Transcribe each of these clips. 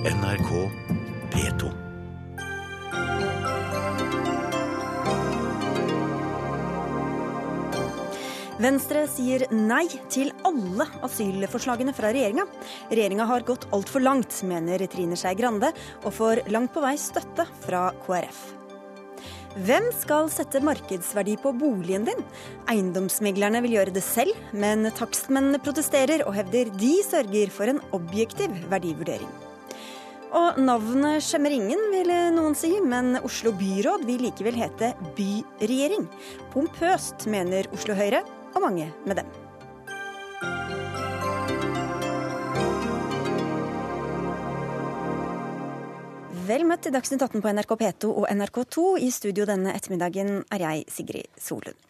NRK P2. Venstre sier nei til alle asylforslagene fra regjeringa. Regjeringa har gått altfor langt, mener Trine Skei Grande, og får langt på vei støtte fra KrF. Hvem skal sette markedsverdi på boligen din? Eiendomsmeglerne vil gjøre det selv, men takstmennene protesterer og hevder de sørger for en objektiv verdivurdering. Og navnet skjemmer ingen, vil noen si, men Oslo byråd vil likevel hete byregjering. Pompøst, mener Oslo Høyre, og mange med dem. Vel møtt til Dagsnytt 18 på NRK P2 og NRK2. I studio denne ettermiddagen er jeg Sigrid Solund.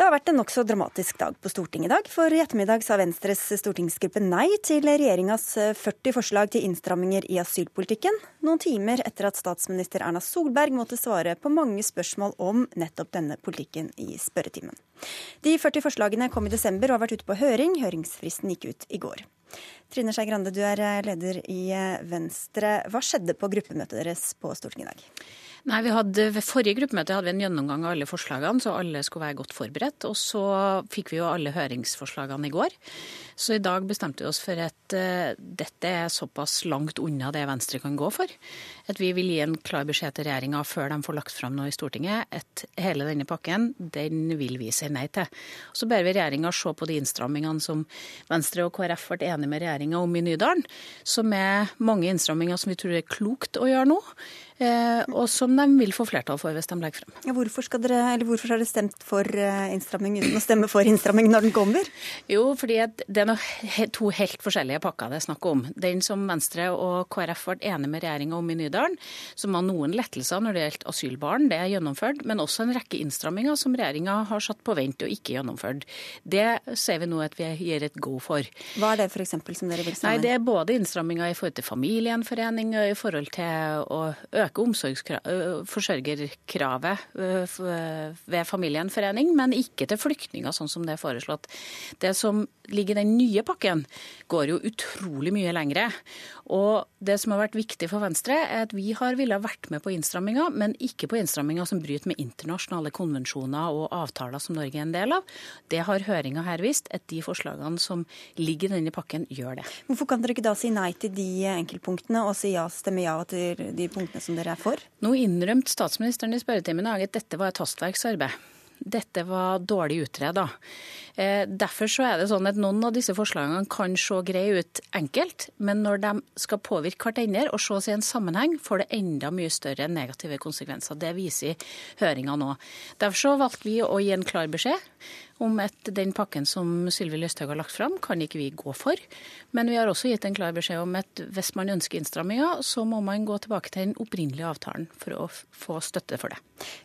Det har vært en nokså dramatisk dag på Stortinget i dag. For i ettermiddag sa Venstres stortingsgruppe nei til regjeringas 40 forslag til innstramminger i asylpolitikken, noen timer etter at statsminister Erna Solberg måtte svare på mange spørsmål om nettopp denne politikken i spørretimen. De 40 forslagene kom i desember og har vært ute på høring. Høringsfristen gikk ut i går. Trine Skei Grande, du er leder i Venstre. Hva skjedde på gruppemøtet deres på Stortinget i dag? Nei, vi hadde, Ved forrige gruppemøte hadde vi en gjennomgang av alle forslagene, så alle skulle være godt forberedt. Og så fikk vi jo alle høringsforslagene i går. Så i dag bestemte vi oss for at uh, dette er såpass langt unna det Venstre kan gå for, at vi vil gi en klar beskjed til regjeringa før de får lagt fram noe i Stortinget, at hele denne pakken den vil vi si nei til. Så ber vi regjeringa se på de innstrammingene som Venstre og KrF ble enige med regjeringa om i Nydalen, som er mange innstramminger som vi tror er klokt å gjøre nå. Eh, og som de vil få flertall for hvis de legger frem. Ja, hvorfor, dere, hvorfor har dere stemt for eh, innstramming uten å stemme for innstramming når den kommer? Jo, fordi det er noe, to helt forskjellige pakker det er snakk om. Den som Venstre og KrF ble enige med regjeringa om i Nydalen, som var noen lettelser når det gjelder asylbarn, det er gjennomført, men også en rekke innstramminger som regjeringa har satt på vent og ikke gjennomført. Det ser vi nå at vi gir et go for. Hva er det f.eks. som dere vil snakke Nei, Det er både innstramminger i forhold til familiegjenforening og i forhold til å øke øke forsørgerkravet ved familiegjenforening, men ikke til flyktninger, sånn som det er foreslått. Det som ligger i den nye pakken, går jo utrolig mye lengre. Og det som har vært viktig for Venstre, er at vi har villet vært med på innstramminger, men ikke på innstramminger som bryter med internasjonale konvensjoner og avtaler som Norge er en del av. Det har høringa her vist, at de forslagene som ligger i denne pakken, gjør det. Hvorfor kan dere ikke da si nei til de enkeltpunktene og si ja, stemme ja til de punktene som dere er for? Nå innrømte statsministeren i spørretimen i dag at dette var et hastverksarbeid. Dette var dårlig utreda. Eh, derfor så er det sånn at noen av disse forslagene kan se greie ut enkelt, men når de skal påvirke hverandre og ses i en sammenheng, får det enda mye større negative konsekvenser. Det viser høringa nå. Derfor så valgte vi å gi en klar beskjed om at den pakken som Sylvi Lysthaug har lagt fram, kan ikke vi gå for. Men vi har også gitt en klar beskjed om at hvis man ønsker innstramminger, så må man gå tilbake til den opprinnelige avtalen for å få støtte for det.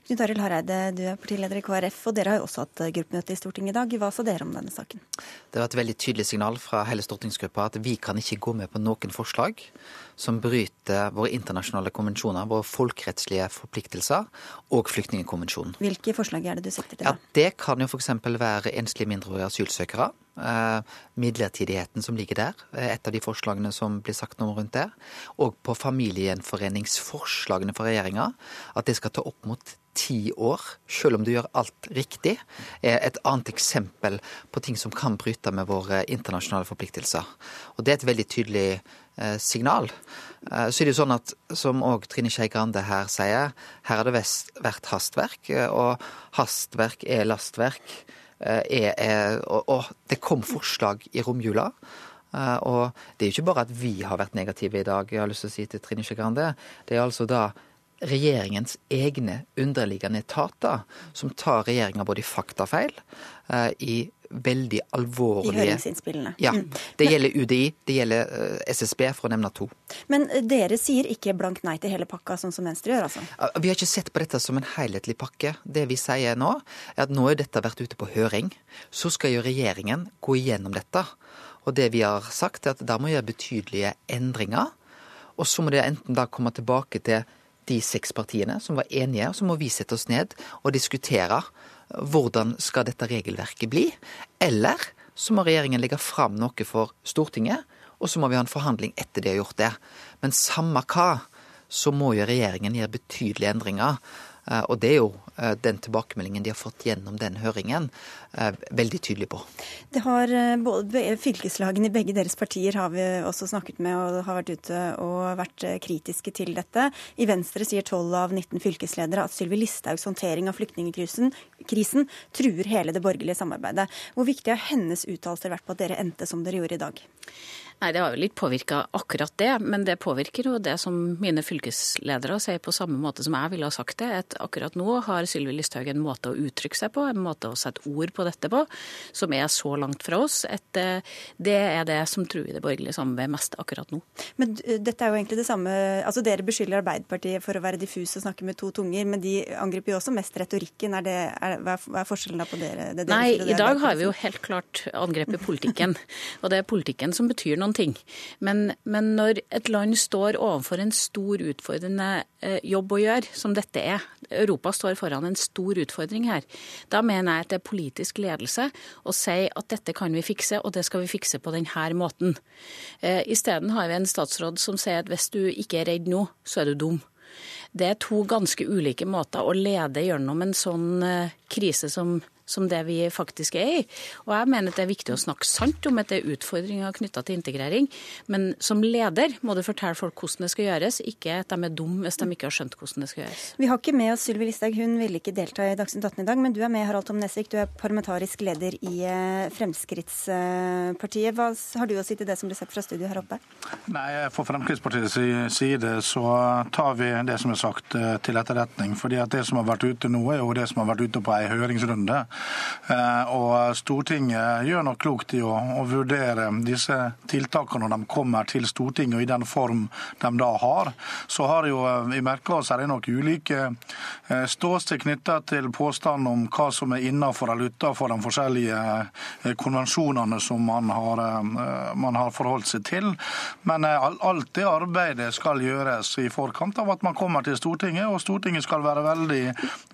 Knut Arild Hareide, du er partileder i KrF, og dere har jo også hatt gruppemøte i Stortinget i dag. Hva sa dere om denne saken? Det var et veldig tydelig signal fra hele stortingsgruppa at vi kan ikke gå med på noen forslag som bryter våre internasjonale konvensjoner, våre folkerettslige forpliktelser og flyktningkonvensjonen. Hvilke forslag er det du sikter til? Ja, det kan jo f.eks. være enslige mindreårige asylsøkere. Eh, midlertidigheten som ligger der, et av de forslagene som blir sagt noe rundt det. Og på familiegjenforeningsforslagene fra regjeringa, at det skal ta opp mot ti år, selv om du gjør alt riktig, er et annet eksempel på ting som kan bryte med våre internasjonale forpliktelser. Og det er et veldig tydelig signal. Eh, så er det jo sånn at, som òg Trine Skei Grande her sier, her har det vært hastverk, og hastverk er lastverk. Er, er, og, og det kom forslag i romjula. Og det er jo ikke bare at vi har vært negative i dag, jeg har lyst til å si til Trine Skei Grande. Det er altså da regjeringens egne underliggende etater som tar regjeringa både i faktafeil, uh, i veldig alvorlige I høringsinnspillene. Ja. Mm. Det gjelder UDI, det gjelder uh, SSB, for å nevne to. Men uh, dere sier ikke blankt nei til hele pakka, sånn som Venstre gjør, altså? Vi har ikke sett på dette som en helhetlig pakke. Det vi sier nå, er at nå har dette vært ute på høring. Så skal jo regjeringen gå igjennom dette. Og det vi har sagt, er at da må gjøre betydelige endringer. Og så må det enten da komme tilbake til de seks partiene som var enige, og så må vi sette oss ned og diskutere hvordan skal dette regelverket bli. Eller så må regjeringen legge fram noe for Stortinget, og så må vi ha en forhandling etter de har gjort det. Men samme hva, så må jo regjeringen gjøre betydelige endringer. Eh, og det er jo den tilbakemeldingen de har fått gjennom den høringen, eh, veldig tydelig på. Det har både Fylkeslagene i begge deres partier har vi også snakket med og har vært ute og vært kritiske til dette. I Venstre sier 12 av 19 fylkesledere at Sylvi Listhaugs håndtering av flyktningkrisen truer hele det borgerlige samarbeidet. Hvor viktig har hennes uttalelser vært på at dere endte som dere gjorde i dag? Nei, Det har jo litt påvirka akkurat det, men det påvirker jo det som mine fylkesledere sier på samme måte som jeg ville ha sagt det. at Akkurat nå har Sylvi Listhaug en måte å uttrykke seg på, en måte å sette ord på dette på, som er så langt fra oss. at eh, Det er det som truer det borgerlige samarbeidet mest akkurat nå. Men eh, dette er jo egentlig det samme altså Dere beskylder Arbeiderpartiet for å være diffuse og snakke med to tunger, men de angriper jo også mest retorikken. Er det, er, hva er forskjellen da på dere? Det Nei, i dag har vi jo helt klart angrepet politikken. og det er politikken som betyr noe ting. Men, men når et land står overfor en stor utfordrende eh, jobb å gjøre, som dette er, Europa står foran en stor utfordring her, da mener jeg at det er politisk ledelse å si at dette kan vi fikse, og det skal vi fikse på denne måten. Eh, Isteden har vi en statsråd som sier at hvis du ikke er redd nå, så er du dum. Det er to ganske ulike måter å lede gjennom en sånn eh, krise som som det vi faktisk er i. Og jeg mener at det er viktig å snakke sant om at det er utfordringer knytta til integrering. Men som leder må du fortelle folk hvordan det skal gjøres, ikke at de er dumme hvis de ikke har skjønt hvordan det skal gjøres. Vi har ikke med oss Sylvi Listhaug, hun ville ikke delta i Dagsnytt 18 i dag. Men du er med, Harald Tom Nesvik, du er parlamentarisk leder i eh, Fremskrittspartiet. Hva har du å si til det som blir sagt fra studio her oppe? Nei, For Fremskrittspartiets side så tar vi det som er sagt eh, til etterretning. fordi at det som har vært ute nå, er jo det som har vært ute på ei høringsrunde. Eh, og Stortinget gjør nok klokt i å, å, vurdere disse tiltakene når de kommer til Stortinget, og i den form de da har. Så har jo, eh, vi merka oss er det nok ulike eh, ståsted knytta til påstanden om hva som er innafor eller utafor de forskjellige konvensjonene som man har, man har, forholdt seg til. Men alt det arbeidet skal gjøres i forkant av at man kommer til Stortinget, og Stortinget skal være veldig,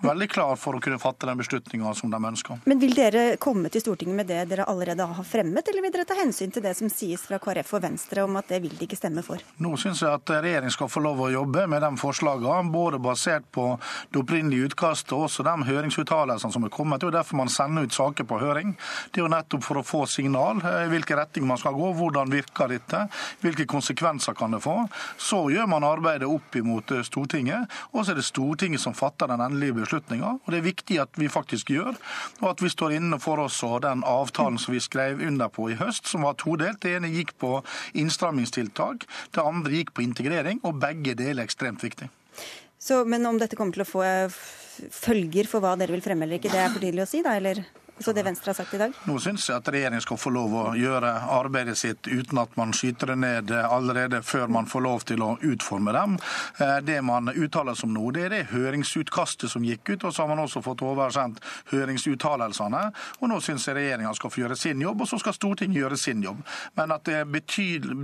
veldig klar for å kunne fatte den beslutninga som de ønsker ønsker. Men Vil dere komme til Stortinget med det dere allerede har fremmet, eller vil dere ta hensyn til det som sies fra KrF og Venstre om at det vil de ikke stemme for? Nå syns jeg at regjeringen skal få lov å jobbe med de forslagene, både basert på det opprinnelige utkastet og også de høringsuttalelsene som er kommet. Det er jo derfor man sender ut saker på høring. Det er jo nettopp for å få signal i eh, hvilken retning man skal gå, hvordan virker dette, hvilke konsekvenser kan det få. Så gjør man arbeidet opp imot eh, Stortinget, og så er det Stortinget som fatter den endelige beslutninga. Og det er viktig at vi faktisk gjør og at vi står inne for også den avtalen som vi skrev under på i høst, som var todelt. Det ene gikk på innstrammingstiltak, det andre gikk på integrering, og begge deler er ekstremt viktig. Så, men om dette kommer til å få følger for hva dere vil fremme eller ikke, det er for tidlig å si, da? eller? Så det Venstre har sagt i dag? Nå syns jeg at regjeringen skal få lov å gjøre arbeidet sitt uten at man skyter det ned allerede før man får lov til å utforme dem. Eh, det man uttaler som nå, det er det høringsutkastet som gikk ut, og så har man også fått oversendt høringsuttalelsene. Og nå syns jeg regjeringen skal få gjøre sin jobb, og så skal Stortinget gjøre sin jobb. Men at det er,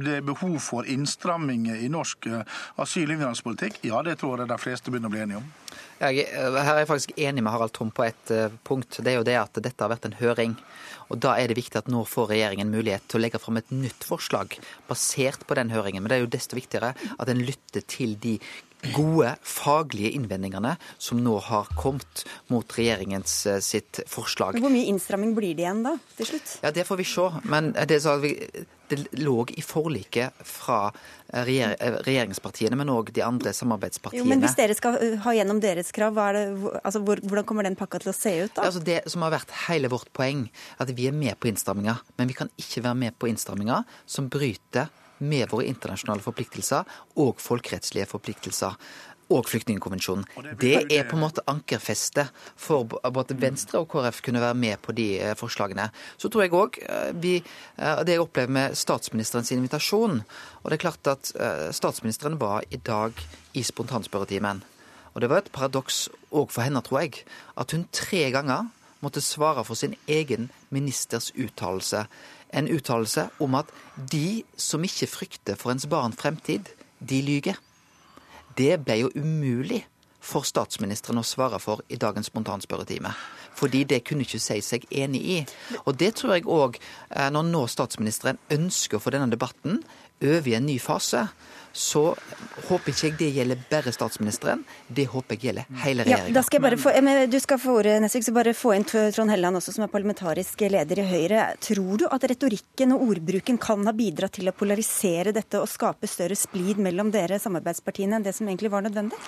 det er behov for innstramminger i norsk eh, asyl- og innvandringspolitikk, ja, det tror jeg de fleste begynner å bli enige om. Jeg, eh, her er jeg faktisk enig med Harald Tom på et uh, punkt. Det er jo det at dette har vært en høring. Og Da er det viktig at nå får regjeringen mulighet til å legge fram et nytt forslag basert på den høringen. Men det er jo desto viktigere at en lytter til de gode faglige innvendingene som nå har kommet mot regjeringens uh, sitt forslag. Hvor mye innstramming blir det igjen da, til slutt? Ja, Det får vi se. Men det, det lå i forliket fra regjer regjeringspartiene, men òg de andre samarbeidspartiene. Jo, men Hvis dere skal uh, ha gjennom deres krav, det, altså, hvordan kommer den pakka til å se ut? da? Altså det som har vært hele vårt poeng, at vi er med på innstramminger. Men vi kan ikke være med på innstramminger som bryter med våre internasjonale forpliktelser og folkerettslige forpliktelser og flyktningkonvensjonen. Det er på en måte ankerfestet for både Venstre og KrF kunne være med på de eh, forslagene. Så tror jeg òg eh, eh, det jeg opplever med statsministerens invitasjon Og det er klart at statsministeren var i dag i spontanspørretimen. Og det var et paradoks òg for henne, tror jeg, at hun tre ganger måtte svare for sin egen ministers uttalelse. En uttalelse om at de som ikke frykter for ens barn fremtid, de lyger det ble jo umulig for statsministeren å svare for i dagens spontanspørretime. Fordi det kunne ikke si seg enig i. Og det tror jeg òg, eh, når nå statsministeren ønsker å få denne debatten over i en ny fase, så håper ikke jeg det gjelder bare statsministeren, det håper jeg gjelder hele regjeringa. Ja, da skal jeg bare få, du skal få ordet, Nesvik, så bare få inn Trond Helleland også, som er parlamentarisk leder i Høyre. Tror du at retorikken og ordbruken kan ha bidratt til å polarisere dette og skape større splid mellom dere samarbeidspartiene enn det som egentlig var nødvendig?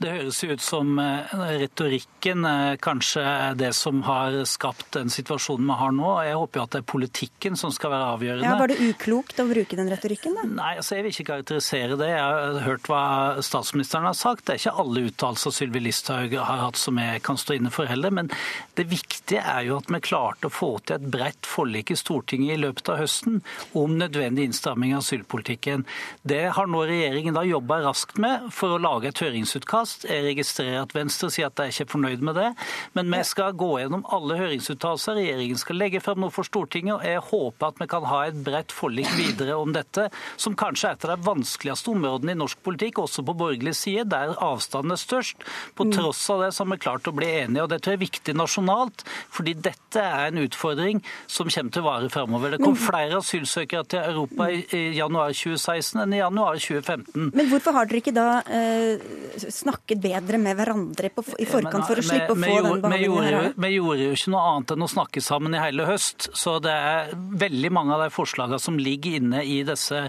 Det høres ut som eh, retorikken kanskje er det som har skapt den situasjonen vi har nå. Jeg håper jo at det er politikken som skal være avgjørende. Ja, Var det uklokt å bruke den retorikken, da? Nei, altså jeg vil ikke karakterisere kommentere det. Jeg har hørt hva statsministeren har sagt. Det er ikke alle uttalelser Sylvi Listhaug har hatt som jeg kan stå inne for heller. Men det viktige er jo at vi klarte å få til et bredt forlik i Stortinget i løpet av høsten om nødvendig innstramming av asylpolitikken. Det har nå regjeringen da jobba raskt med for å lage et høringsutkast. Jeg registrerer at Venstre sier at de er fornøyd med det. Men vi skal gå gjennom alle høringsuttalelser. Regjeringen skal legge fram noe for Stortinget. og Jeg håper at vi kan ha et bredt forlik videre om dette, som kanskje er et av de vanskeligste vanskeligste områdene i norsk politikk, også på borgerlig side, der avstanden er størst. På mm. tross av det så har vi klart å bli enige. og Det tror jeg er viktig nasjonalt, fordi dette er en utfordring som kommer til å vare framover. Det kom flere asylsøkere til Europa i, i januar 2016 enn i januar 2015. Men hvorfor har dere ikke da eh, snakket bedre med hverandre på, i forkant for å slippe å få den behandlingen her? Vi gjorde jo ikke noe annet enn å snakke sammen i hele høst. Så det er veldig mange av de forslagene som ligger inne i disse,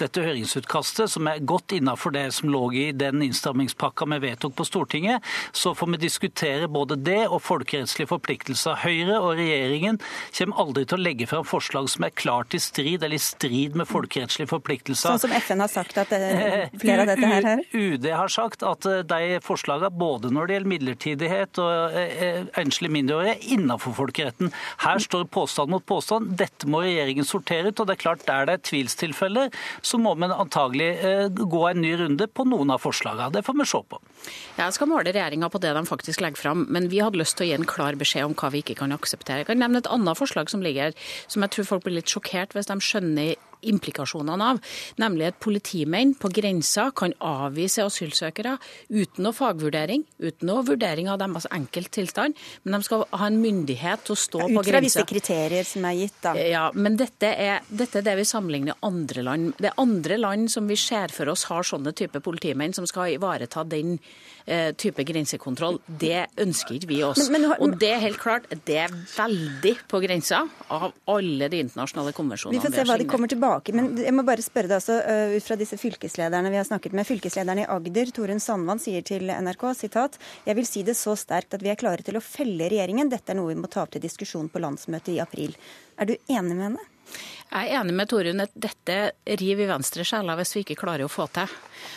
dette høringsutkastet budsjettet, som er godt innafor det som lå i den innstrammingspakka vi vedtok på Stortinget, så får vi diskutere både det og folkerettslige forpliktelser. Høyre og regjeringen kommer aldri til å legge fram forslag som er klart i strid eller i strid med folkerettslige forpliktelser. Sånn som FN har sagt at det, eh, flere av dette her? UD har sagt at eh, de forslagene, både når det gjelder midlertidighet og eh, enslige mindreårige, er innenfor folkeretten. Her står påstand mot påstand. Dette må regjeringen sortere ut. og det er klart Der det er tvilstilfeller, så må vi antagelig Eh, gå en ny runde på noen av forslagene. Det får vi se på. Jeg skal måle regjeringa på det de faktisk legger fram, men vi hadde lyst til å gi en klar beskjed om hva vi ikke kan akseptere. Jeg kan nevne et annet forslag som ligger som jeg tror folk blir litt sjokkert hvis de skjønner implikasjonene av, nemlig at politimenn på grensa kan avvise asylsøkere uten noe fagvurdering, uten noe vurdering av deres enkelttilstand, men de skal ha en myndighet til å stå ja, på grensa. Ut fra visse kriterier som er gitt, da. Ja, men dette er, dette er det vi sammenligner andre land. Det er andre land som vi ser for oss har sånne type politimenn som skal ivareta den type grensekontroll. Det ønsker ikke vi oss. Men, men, og det er helt klart, det er veldig på grensa av alle de internasjonale konvensjonene. Vi får se hva de kommer tilbake. Men jeg må bare spørre deg uh, ut fra disse fylkeslederne vi har snakket med. Fylkeslederen i Agder, Torunn Sandvann, sier til NRK sitat, jeg vil si det så sterkt at vi er klare til å felle regjeringen. Dette er noe vi må ta opp til diskusjon på landsmøtet i april. Er du enig med henne? Jeg er enig med Torunn at dette river i venstre sjela hvis vi ikke klarer å få til.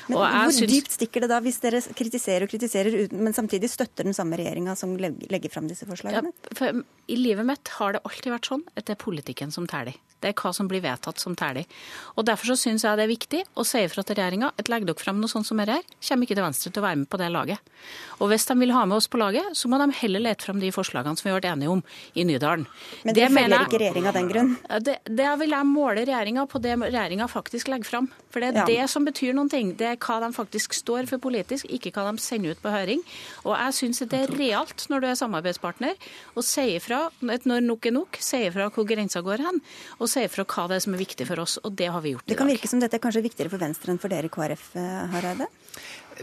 Men Hvor syns... dypt stikker det da, hvis dere kritiserer og kritiserer, men samtidig støtter den samme regjeringa som legger fram disse forslagene? Ja, I livet mitt har det alltid vært sånn at det er politikken som teller. Det er hva som blir vedtatt som teller. Og Derfor så syns jeg det er viktig å si ifra til regjeringa at legger dere fram noe sånt som dette, kommer ikke til Venstre til å være med på det laget. Og hvis de vil ha med oss på laget, så må de heller lete fram de forslagene som vi har vært enige om i Nydalen. Men det, det følger ikke regjeringa den grunn? Det, det vil jeg måle regjeringa på det regjeringa faktisk legger fram. For det er ja. det som betyr noen ting. Det er hva de faktisk står for politisk, ikke hva de sender ut på høring. Og jeg syns det er realt når du er samarbeidspartner, å si ifra når nok er nok, si ifra hvor grensa går hen. og og sier fra hva det er som er viktig for oss. Og det har vi gjort i dag. Det kan virke som dette er kanskje viktigere for Venstre enn for dere i KrF, eh, Hareide?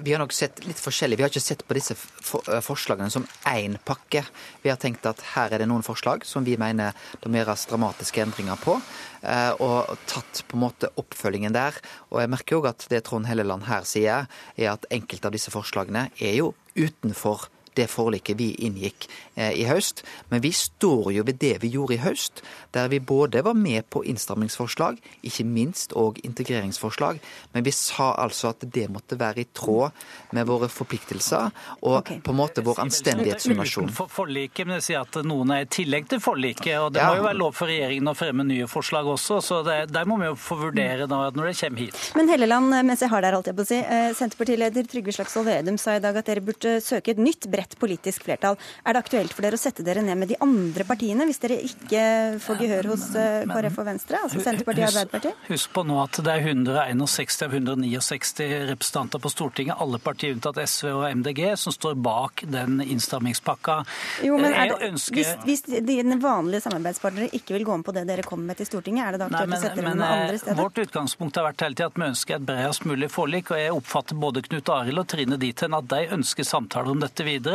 Vi har nok sett litt forskjellig. Vi har ikke sett på disse eh, forslagene som én pakke. Vi har tenkt at her er det noen forslag som vi mener det må gjøres dramatiske endringer på. Eh, og tatt på en måte oppfølgingen der. Og jeg merker òg at det Trond Helleland her sier, er at enkelte av disse forslagene er jo utenfor det forliket vi inngikk eh, i høst. Men vi står jo ved det vi gjorde i høst, der vi både var med på innstrammingsforslag, ikke minst og integreringsforslag. Men vi sa altså at det måtte være i tråd med våre forpliktelser og okay. på en måte vår anstendighetsnasjon. Utenfor forliket, men jeg sier at noen er i tillegg til forliket. og Det ja. må jo være lov for regjeringen å fremme nye forslag også, så det, der må vi jo få vurdere når det kommer hit. Men Helleland, mens jeg har der, holdt jeg på å si. Eh, Senterpartileder Trygve Slagsvold Vedum sa i dag at dere burde søke et nytt bredt bredt politisk flertall. Er det aktuelt for dere å sette dere ned med de andre partiene hvis dere ikke får gehør hos eh, KrF og Venstre, altså Senterpartiet og Arbeiderpartiet? Husk på nå at det er 161 av 169 representanter på Stortinget, alle partier unntatt SV og MDG, som står bak den innstrammingspakka. Jo, men det, ønsker... hvis, hvis dine vanlige samarbeidspartnere ikke vil gå med på det dere kommer med til Stortinget, er det da aktuelt å sette dere ned andre steder? Vårt utgangspunkt har vært hele tiden at vi ønsker et bredest mulig forlik. og Jeg oppfatter både Knut Arild og Trine dit hen at de ønsker samtaler om dette videre,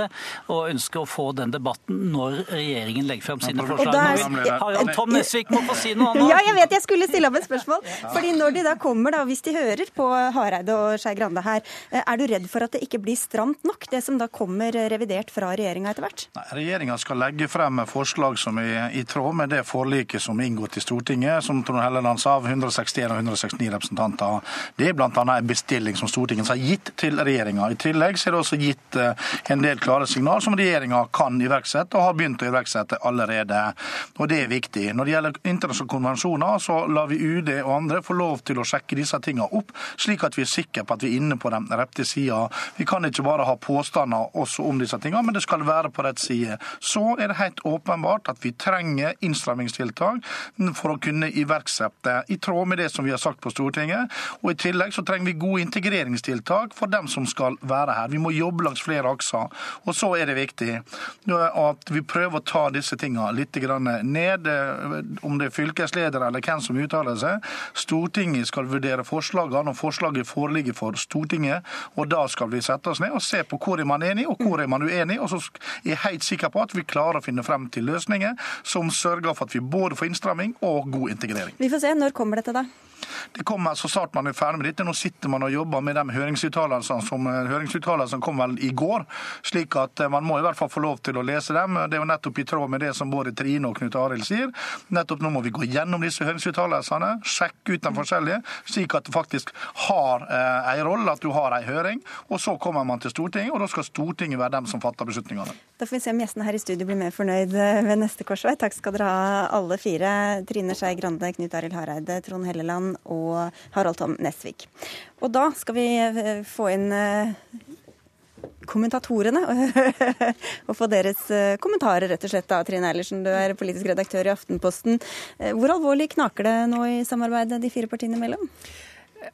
og ønsker å få den debatten når regjeringen legger frem sine forslag. Er... Tom Nesvik må få si noe annet. Ja, jeg vet jeg skulle stille opp et spørsmål. Fordi når de da kommer, da, hvis de hører på Hareide og Skei Grande her, eh, er du redd for at det ikke blir stramt nok, det som da kommer revidert fra regjeringa etter hvert? Nei, Regjeringa skal legge frem forslag som er i tråd med det forliket som er inngått i Stortinget, som Trond Helleland sa, av 161 og 169 representanter. Det er bl.a. en bestilling som Stortinget har gitt til regjeringa. I tillegg er det også gitt eh, en del klare signal som regjeringa kan iverksette, og har begynt å iverksette allerede. Og Det er viktig. Når det gjelder internasjonale konvensjoner, så lar vi UD og andre få lov til å sjekke disse tingene opp, slik at vi er sikre på at vi er inne på den rette sida. Vi kan ikke bare ha påstander også om disse tingene, men det skal være på rett side. Så er det helt åpenbart at vi trenger innstrammingstiltak for å kunne iverksette i tråd med det som vi har sagt på Stortinget. Og I tillegg så trenger vi gode integreringstiltak for dem som skal være her. Vi må jobbe langs flere akser. Og så er det viktig at vi prøver å ta disse tingene litt ned, om det er fylkesleder eller hvem som uttaler seg. Stortinget skal vurdere forslagene, og forslaget foreligger for Stortinget. og Da skal vi sette oss ned og se på hvor er man enig og hvor er man uenig. og Så er jeg helt sikker på at vi klarer å finne frem til løsninger som sørger for at vi både får innstramming og god integrering. Vi får se. Når kommer dette, da? Det kommer så snart man er ferdig med dette. Nå sitter man og jobber med de høringsuttalelsene som, høringsuttalelsene kom vel i går. slik at eh, man må i hvert fall få lov til å lese dem. Det er jo nettopp i tråd med det som både Trine og Knut Arild sier. Nettopp nå må vi gå gjennom disse høringsuttalelsene, sjekke ut de forskjellige, slik at det faktisk har eh, en rolle at du har en høring. Og så kommer man til Stortinget, og da skal Stortinget være dem som fatter beslutningene. Da får vi se om gjestene her i studio blir mer fornøyd eh, ved neste korsvei. Takk skal dere ha alle fire. Trine Skei Grande, Knut Arild Hareide, Trond Helleland og Harald Tom Nesvik. Og da skal vi eh, få inn eh, kommentatorene og få deres eh, kommentarer, rett og slett. da, Trine Eilertsen, du er politisk redaktør i Aftenposten. Hvor alvorlig knaker det nå i samarbeidet de fire partiene imellom?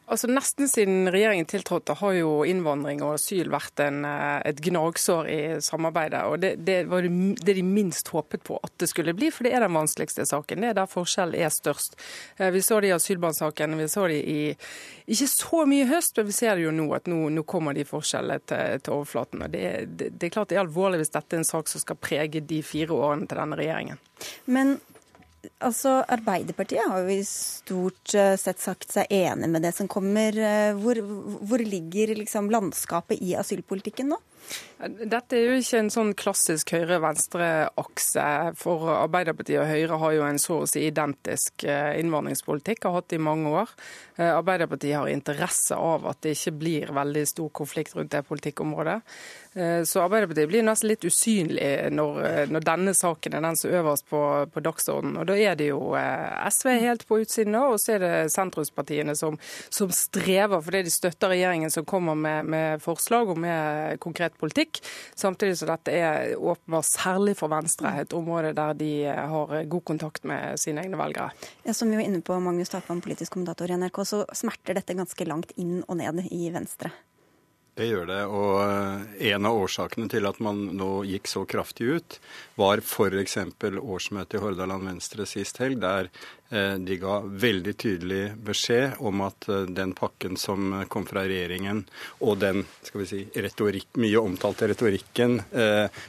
Altså Nesten siden regjeringen tiltrådte har jo innvandring og asyl vært en, eh, et gnagsår i samarbeidet. og det, det, var det de minst håpet på at det skulle bli, for det er den vanskeligste saken. Det er der forskjellen er størst. Eh, vi så det i asylbarnsaken, vi så det i ikke så mye i høst, men vi ser det jo nå at nå, nå kommer de forskjellene til, til overflaten. og det, det er klart det er alvorlig hvis dette er en sak som skal prege de fire årene til denne regjeringen. Men Altså, Arbeiderpartiet har jo i stort eh, sett sagt seg enig med det som kommer. Eh, hvor, hvor ligger liksom landskapet i asylpolitikken nå? Dette er jo ikke en sånn klassisk høyre-venstre-akse. For Arbeiderpartiet og Høyre har jo en så å si identisk eh, innvandringspolitikk, har hatt det i mange år. Eh, Arbeiderpartiet har interesse av at det ikke blir veldig stor konflikt rundt det politikkområdet. Eh, så Arbeiderpartiet blir nesten litt usynlig når, når denne saken er den som øverst på, på dagsordenen. Og da er det jo SV helt på utsiden nå, og så er det sentrumspartiene som, som strever fordi de støtter regjeringen som kommer med, med forslag og med konkret politikk politikk. Samtidig som dette er åpenbart særlig for Venstre et område der de har god kontakt med sine egne velgere. Ja, som vi var inne på, Magnus Takvam, politisk kommentator i NRK, så smerter dette ganske langt inn og ned i Venstre. Det gjør det. Og eh, en av årsakene til at man nå gikk så kraftig ut, var f.eks. årsmøtet i Hordaland Venstre sist helg, der eh, de ga veldig tydelig beskjed om at eh, den pakken som kom fra regjeringen, og den skal vi si, retorik, mye omtalte retorikken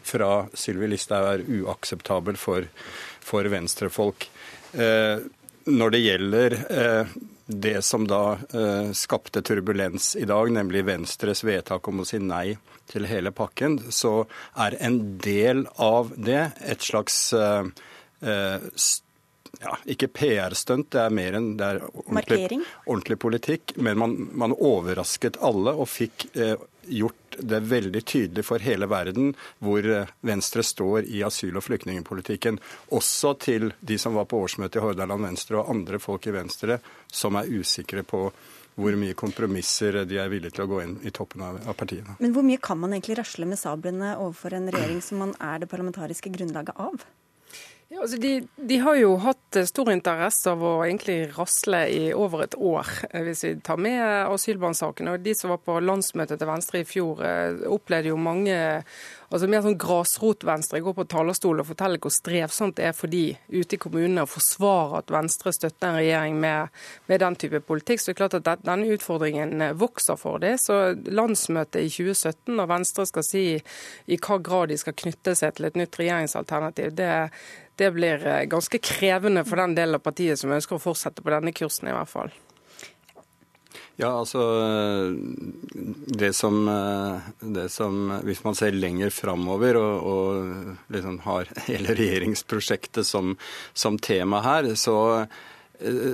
fra Sylvi Listhaug er uakseptabel for, for venstrefolk. Når det gjelder det som da eh, skapte turbulens i dag, nemlig Venstres vedtak om å si nei til hele pakken, så er en del av det et slags eh, eh ja, ikke PR-stunt, det er mer enn det er ordentlig, ordentlig politikk. Men man, man, overrasket alle og fikk eh, gjort det veldig tydelig for hele verden hvor eh, Venstre står i asyl- og flyktningpolitikken. Også til de som var på årsmøtet i Hordaland Venstre og andre folk i Venstre som er usikre på hvor mye kompromisser de er villige til å gå inn i toppen av, av partiene. Men hvor mye kan man egentlig rasle med sablene overfor en regjering som man er det parlamentariske grunnlaget av? Ja, altså de, de, har jo hatt stor interesse av å egentlig rasle i over et år, eh, hvis vi tar med asylbarnsaken. Og de som var på landsmøtet til Venstre i fjor, eh, opplevde jo mange altså mer sånn grasrotvenstre går på talerstolen og forteller hvor strevsomt det er for de ute i kommunene å forsvare at Venstre støtter en regjering med, med den type politikk. Så det er klart at denne utfordringen eh, vokser for det. Så landsmøtet i 2017, når Venstre skal si i hva grad de skal knytte seg til et nytt regjeringsalternativ, det, det blir eh, ganske krevende for den delen av partiet som ønsker å fortsette på denne kursen, i hvert fall. Ja, altså det som, det som, Hvis man ser lenger framover og, og liksom har hele regjeringsprosjektet som, som tema her, så,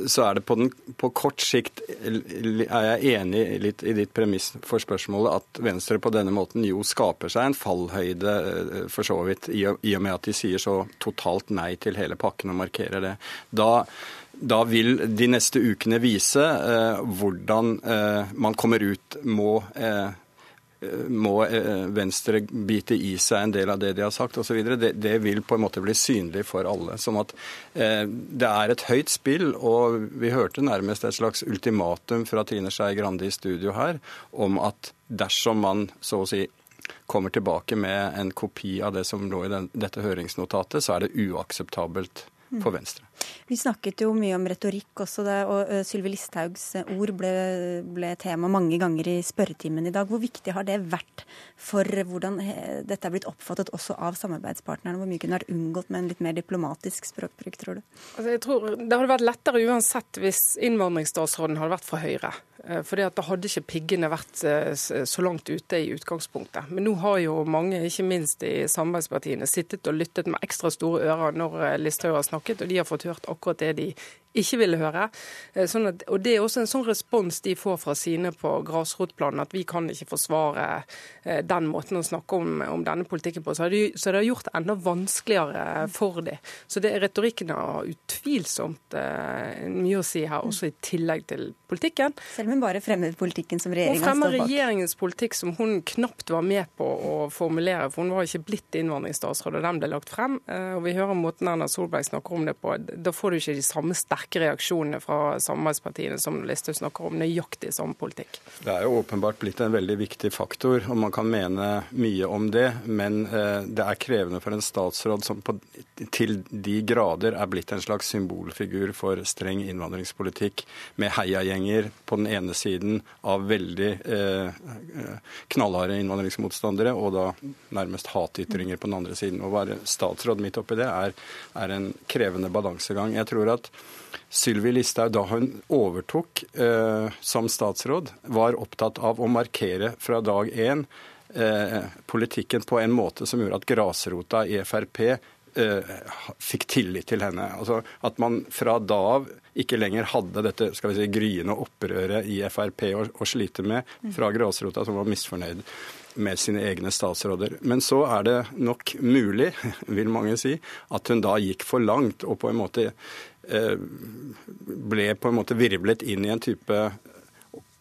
så er det på, den, på, kort sikt er jeg enig litt i ditt premiss for spørsmålet at Venstre på denne måten jo skaper seg en fallhøyde for så vidt, i og, med at de sier så totalt nei til hele pakken og markerer det. Da da vil de neste ukene vise eh, hvordan eh, man kommer ut. Må, eh, må eh, Venstre bite i seg en del av det de har sagt osv. Det, det vil på en måte bli synlig for alle. Sånn at eh, det er et høyt spill, og vi hørte nærmest et slags ultimatum fra Trine Skei Grande i studio her om at dersom man så å si kommer tilbake med en kopi av det som lå i den, dette høringsnotatet, så er det uakseptabelt for Venstre. Vi snakket jo mye om retorikk også, da, og Sylvi Listhaugs ord ble, ble, tema mange ganger i spørretimen i dag. Hvor viktig har det vært for hvordan dette er blitt oppfattet også av samarbeidspartnerne? Hvor mye kunne vært unngått med en litt mer diplomatisk språkbruk, tror du? Altså, jeg tror Det hadde vært lettere uansett hvis innvandringsstatsråden hadde vært fra Høyre. For fordi at Da hadde ikke piggene vært eh, så langt ute i utgangspunktet. Men nå har jo mange, ikke minst i samarbeidspartiene, sittet og lyttet med ekstra store ører når eh, Listhaug har snakket, og de har fått hørt akkurat det de ikke ville høre. Eh, sånn at, og Det er også en sånn respons de får fra sine på grasrotplanen, at vi kan ikke forsvare eh, den måten å snakke om, om denne politikken på. Så, de, så det har gjort det enda vanskeligere for dem. Så det, retorikken har utvilsomt uh, mye å si her, også i tillegg til politikken. Selv om hun bare fremmer politikken som regjeringen står bak? Hun fremmer regjeringens politikk som hun knapt var med på å formulere, for hun var ikke blitt innvandringsstatsråd da den ble lagt frem. Og vi hører måten Erna Solberg snakker om det på. Da får du ikke de samme sterke sterke reaksjonene fra samarbeidspartiene som Listhaug snakker om, nøyaktig som politikk. Det er jo åpenbart blitt en veldig viktig faktor, og man kan mene mye om det. Men eh, det er krevende for en statsråd som på, til de grader er blitt en slags symbolfigur for streng innvandringspolitikk, med heiagjenger på den ene siden av veldig eh, knallharde innvandringsmotstandere, og da nærmest hatytringer på den andre siden. Å være statsråd midt oppi det er, er en krevende balansegang. Jeg tror at Sylvi Listhaug, da hun overtok eh, som statsråd, var opptatt av å markere fra dag én eh, politikken på en måte som gjorde at grasrota i Frp eh, fikk tillit til henne. Altså At man fra da av ikke lenger hadde dette skal vi si, gryende opprøret i Frp å, å slite med fra grasrota, som var misfornøyd med sine egne statsråder. Men så er det nok mulig, vil mange si, at hun da gikk for langt og på en måte ble på en måte virvlet inn i en type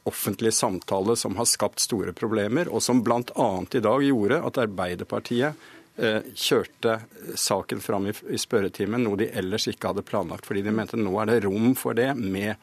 offentlig samtale som har skapt store problemer, og som bl.a. i dag gjorde at Arbeiderpartiet eh, kjørte saken fram i spørretimen, noe de ellers ikke hadde planlagt. Fordi de mente nå er det rom for det med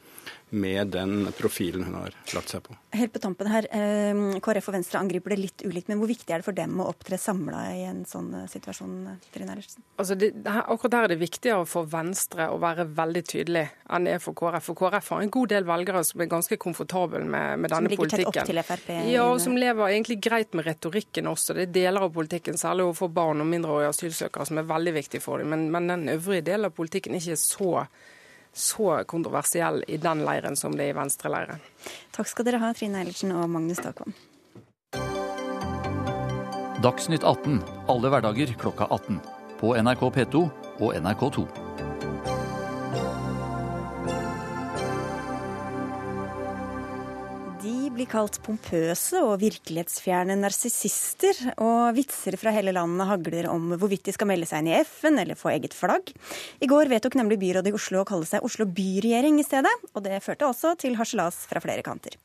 med den profilen hun har lagt seg på. Helt på tampen her, eh, KrF og Venstre angriper det litt ulikt, men hvor viktig er det for dem å opptre samla i en sånn eh, situasjon? Trine Eilertsen? Altså det, akkurat der er det viktigere for Venstre å være veldig tydelig enn det er for KrF. For KrF har en god del velgere som er ganske komfortable med, med denne politikken. Som ligger tett opp til Frp? Ja, og som lever egentlig greit med retorikken også. Det er deler av politikken, særlig overfor barn og mindreårige asylsøkere, som er veldig viktig for dem. Men, men den øvrige delen av politikken er ikke så så kontroversiell i den leiren som det er i venstreleiren. Takk skal dere ha, Trine Eilertsen og Magnus Takvam. Dagsnytt 18 alle hverdager klokka 18. På NRK P2 og NRK2. Blir kalt pompøse og virkelighetsfjerne narsissister, og vitser fra hele landet hagler om hvorvidt de skal melde seg inn i FN eller få eget flagg. I går vedtok nemlig byrådet i Oslo å kalle seg Oslo byregjering i stedet, og det førte også til harselas fra flere kanter.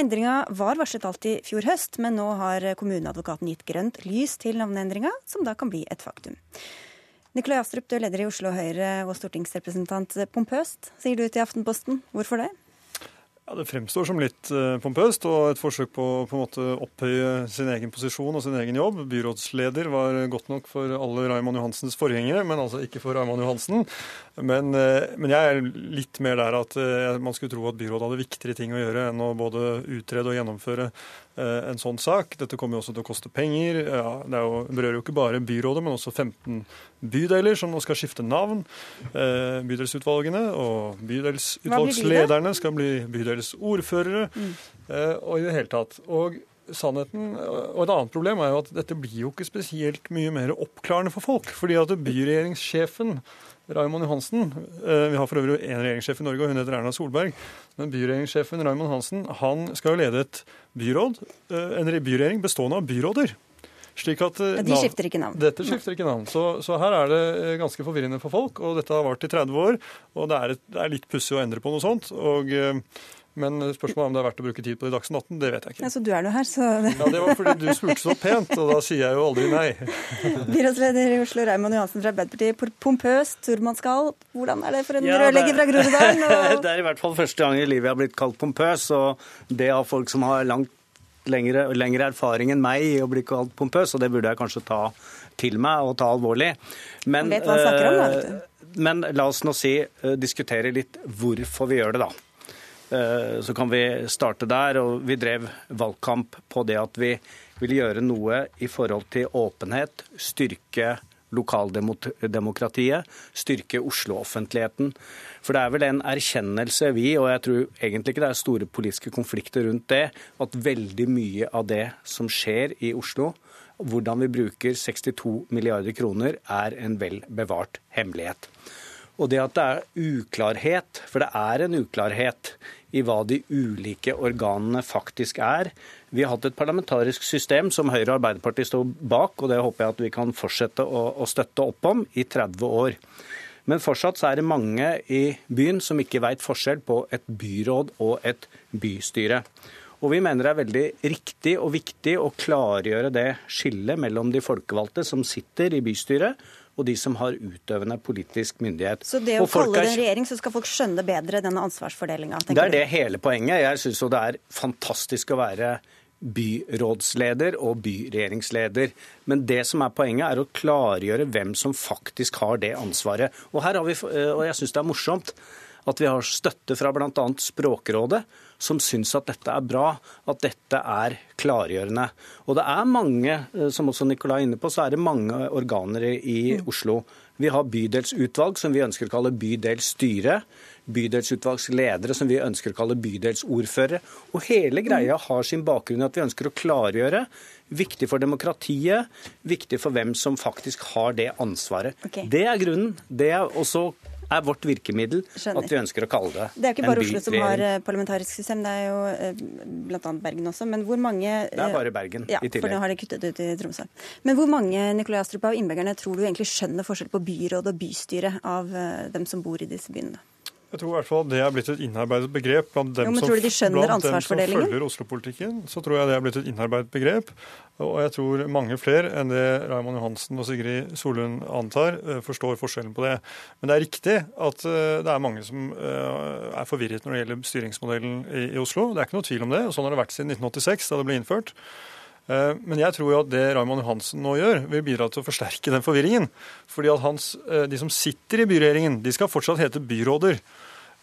Endringa var varslet alt i fjor høst, men nå har kommuneadvokaten gitt grønt lys til navneendringa, som da kan bli et faktum. Nikolai Astrup, du er leder i Oslo Høyre og stortingsrepresentant. Pompøst, sier du til Aftenposten. Hvorfor det? Ja, Det fremstår som litt eh, pompøst og et forsøk på å på en måte opphøye sin egen posisjon og sin egen jobb. Byrådsleder var godt nok for alle Raymond Johansens forgjengere, men altså ikke for Raymond Johansen. Men, eh, men, jeg er litt mer der at eh, man skulle tro at byrådet hadde viktigere ting å gjøre enn å både utrede og gjennomføre en sånn sak. Dette kommer jo også til å koste penger. Ja, det jo, berører jo ikke bare byrådet, men også 15 bydeler som nå skal skifte navn. Bydelsutvalgene og bydelsutvalgslederne skal bli bydelsordførere mm. Eh, og i det hele tatt. Og sannheten, og Et annet problem er jo at dette blir jo ikke spesielt mye mer oppklarende for folk. fordi at byregjeringssjefen Raymond Johansen eh, Vi har for øvrig én regjeringssjef i Norge, og hun heter Erna Solberg. Men byregjeringssjefen Raymond Hansen han skal jo lede et byråd, eh, en byregjering bestående av byråder. Slik at, ja, de skifter ikke navn. Dette skifter ikke navn. Så, så, her er det ganske forvirrende for folk. Og dette har vart i 30 år, og det er, et, det er litt pussig å endre på noe sånt. og men spørsmålet om det er verdt å bruke tid på det i Dagsnytt 18, det vet jeg ikke. Ja, Så du er nå her, så Ja, Det var fordi du spurte så pent, og da sier jeg jo aldri nei. Byrådsleder i Oslo, Raymond Johansen fra Arbeiderpartiet. Pompøst, turmannsgal. Hvordan er det for en ja, rørlegger fra Groruddalen? Og... Det er i hvert fall første gang i livet jeg har blitt kalt pompøs, og det av folk som har langt lengre, lengre erfaring enn meg i å bli kalt pompøs, og det burde jeg kanskje ta til meg og ta alvorlig. Men, vet hva han snakker om, da, vet du. men la oss nå si, uh, diskutere litt hvorfor vi gjør det, da. Eh, så kan vi starte der. og Vi drev valgkamp på det at vi vil gjøre noe i forhold til åpenhet, styrke lokaldemokratiet, styrke Oslo-offentligheten. For det er vel en erkjennelse vi, og jeg tror egentlig ikke det er store politiske konflikter rundt det, at veldig mye av det som skjer i Oslo, hvordan vi bruker 62 milliarder kroner, er en vel bevart hemmelighet. Og det at det er uklarhet, for det er en uklarhet i hva de ulike organene faktisk er. Vi har hatt et parlamentarisk system som Høyre og Arbeiderpartiet står bak, og det håper jeg at vi kan fortsette å, å støtte opp om i 30 år. Men fortsatt er det mange i byen som ikke veit forskjell på et byråd og et bystyre. Og vi mener det er veldig riktig og viktig å klargjøre det skillet mellom de folkevalgte som sitter i bystyret, og de som har utøvende politisk myndighet. Så det å kalle det en regjering, så skal folk skjønne bedre denne ansvarsfordelinga? Det er det hele poenget. Jeg syns jo det er fantastisk å være byrådsleder og byregjeringsleder. Men det som er poenget, er å klargjøre hvem som faktisk har det ansvaret. Og, her har vi, og jeg syns det er morsomt at vi har støtte fra bl.a. Språkrådet, som syns at dette er bra, at dette er klargjørende. Og det er mange, eh, som også Nikolai er inne på, så er det mange organer i mm. Oslo. Vi har bydelsutvalg, som vi ønsker å kalle bydelsstyre. Bydelsutvalgsledere, som vi ønsker å kalle bydelsordførere. Og hele greia mm. har sin bakgrunn i at vi ønsker å klargjøre. Viktig for demokratiet, viktig for hvem som faktisk har det ansvaret. Okay. Det er grunnen. Det er også er vårt virkemiddel Skjønner. at vi ønsker å kalle det Det er ikke bare Oslo som har eh, parlamentarisk system, det er jo eh, bl.a. Bergen også. Men hvor mange Det er bare Bergen ja, i tillegg. For nå har de kuttet ut i Tromsø. Men hvor mange Nikolai Astrup, av innbyggerne tror du egentlig skjønner forskjell på byråd og bystyre av eh, dem som bor i disse byene? Jeg tror i hvert fall det er blitt et innarbeidet begrep blant dem, jo, som, de blant dem som følger Oslo-politikken. Så tror jeg det er blitt et innarbeidet begrep. Og jeg tror mange flere enn det Raymond Johansen og Sigrid Solund antar, eh, forstår forskjellen på det. Men det er riktig at eh, det er mange som eh, er forvirret når det gjelder styringsmodellen i Oslo. Det er ikke noe tvil om det. og Sånn har det vært siden 1986, da det ble innført. Men jeg tror jo at det Raymond Johansen nå gjør, vil bidra til å forsterke den forvirringen. Fordi at hans, De som sitter i byregjeringen, de skal fortsatt hete byråder.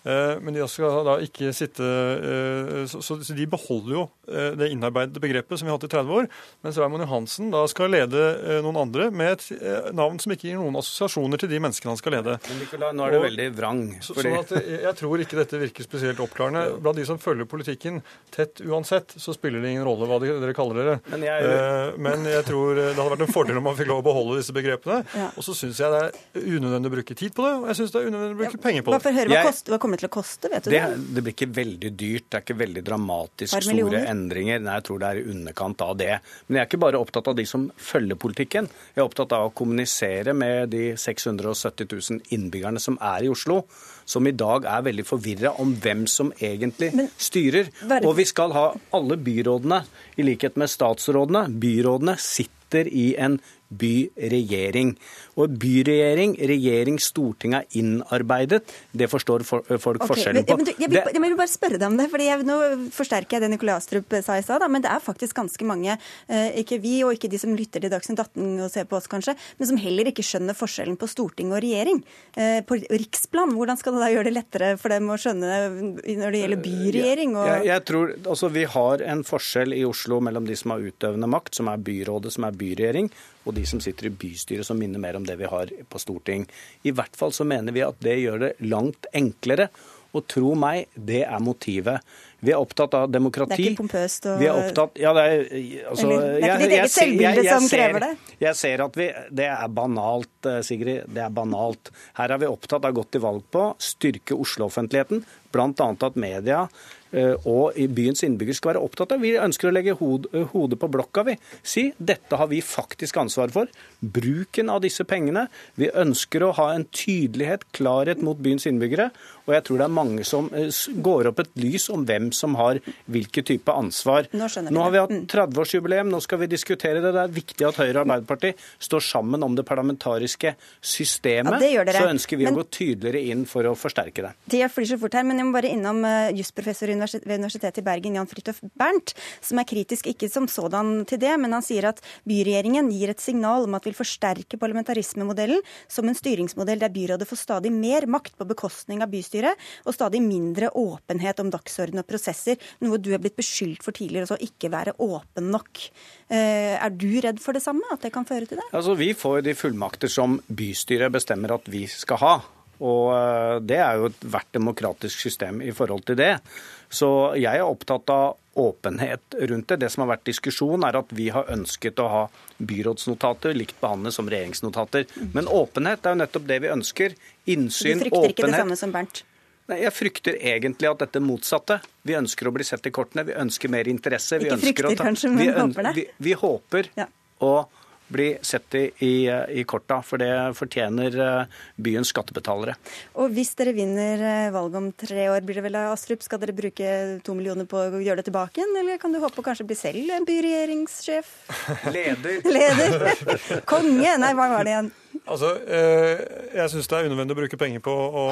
Eh, men de skal da ikke sitte eh, Så de beholder jo eh, det innarbeidede begrepet som vi har hatt i 30 år, mens Raymond Johansen da skal lede noen andre med et navn som ikke gir noen assosiasjoner til de menneskene han skal lede. Men Nicolai, nå er det veldig vrang. Fordi... Sånn at Jeg tror ikke dette virker spesielt oppklarende. Blant de som følger politikken tett uansett, så spiller det ingen rolle hva dere kaller dere. Men jeg, Men jeg tror det hadde vært en fordel om man fikk lov å beholde disse begrepene. Ja. Og så syns jeg det er unødvendig å bruke tid på det, og jeg syns det er unødvendig å bruke ja. penger på det. Høre, hva, kost, hva kommer til å koste? vet du det? Det, det blir ikke veldig dyrt, det er ikke veldig dramatisk store endringer. Nei, jeg tror det er i underkant av det. Men jeg er ikke bare opptatt av de som følger politikken. Jeg er opptatt av å kommunisere med de 670 000 innbyggerne som er i Oslo. Som i dag er veldig forvirra om hvem som egentlig styrer. bare- Og vi skal ha alle byrådene, i likhet med statsrådene. Byrådene sitter i en byregjering. Og byregjering, regjering Stortinget er innarbeidet, det forstår folk okay, forskjellen på. men du, jeg, vil, jeg vil bare spørre deg om det, for nå forsterker jeg det Nikolai Astrup sa i stad, men det er faktisk ganske mange, eh, ikke vi og ikke de som lytter til Dagsnytt 18 og ser på oss kanskje, men som heller ikke skjønner forskjellen på storting og regjering. Eh, på riksplan, hvordan skal det da gjøre det lettere for dem å skjønne når det gjelder byregjering? Og... Jeg, jeg tror, altså Vi har en forskjell i Oslo mellom de som har utøvende makt, som er byrådet, som er byregjering, og de som sitter i bystyret, som minner mer om det vi har på storting. I hvert fall så mener vi at det gjør det langt enklere. Og tro meg, det er motivet. Vi er opptatt av demokrati. Det er ikke pompøst og- Vi er opptatt, ja, det er, altså, Eller, det er ikke ditt eget selvbilde som krever det. Jeg ser at vi, Det er banalt, eh, Sigrid. Det er banalt. Her er vi opptatt av gått til valg på styrke Oslo-offentligheten. Bl.a. at media og byens innbyggere skal være opptatt av. Vi ønsker å legge eh, hodet på blokka. vi. Si dette har vi faktisk ansvar for. Bruken av disse pengene. Vi ønsker å ha en tydelighet, klarhet mot byens innbyggere. Og jeg tror det er mange som eh, går opp et lys om hvem som har hvilke type ansvar. Nå Nå har vi hatt 30-årsjubileum, nå skal vi diskutere det. Det er viktig at Høyre og Arbeiderpartiet står sammen om det parlamentariske systemet. Ja. Så ønsker vi Men- å gå tydeligere inn for å forsterke det. Tida flyr så fort her, men jeg må bare innom uh, jusprofessor universitet, ved Universitetet i Bergen, Jan Fridtjof Bernt, som er kritisk ikke som sådan til det, men han sier at byregjeringen gir et signal om at vil forsterke parlamentarismemodellen som en styringsmodell der byrådet får stadig mer makt på bekostning av bystyret, og stadig mindre åpenhet om dagsorden og prosesser, noe du er blitt beskyldt for tidligere, altså ikke være åpen nok. Eh, er du redd for det samme, at det kan føre til det? Altså, Vi får de fullmakter som bystyret bestemmer at vi skal ha. Og eh, det er jo ethvert demokratisk system i forhold til det. Så jeg er opptatt av åpenhet rundt det. Det som har vært diskusjon, er at vi har ønsket å ha byrådsnotater likt behandlet som regjeringsnotater. Men åpenhet er jo nettopp det vi ønsker. Du Innsyn, åpenhet. ikke det åpenhet. samme som Bernt? Nei, Jeg frykter egentlig at dette motsatte. Vi ønsker å bli sett i kortene, vi ønsker mer interesse. Vi Ikke frykter kanskje, men vi, håper det. Vi, vi håper Ja. å bli sett i, i, i korta, for det fortjener eh, byens skattebetalere. Og hvis dere vinner eh, valget om tre år, blir det vel av Astrup, skal dere bruke to millioner på å gjøre det tilbake igjen, eller kan du håpe å kanskje bli selv en byregjeringssjef? Leder. Leder? Konge? Nei, hva var det igjen? Altså, eh, Jeg syns det er unødvendig å bruke penger på å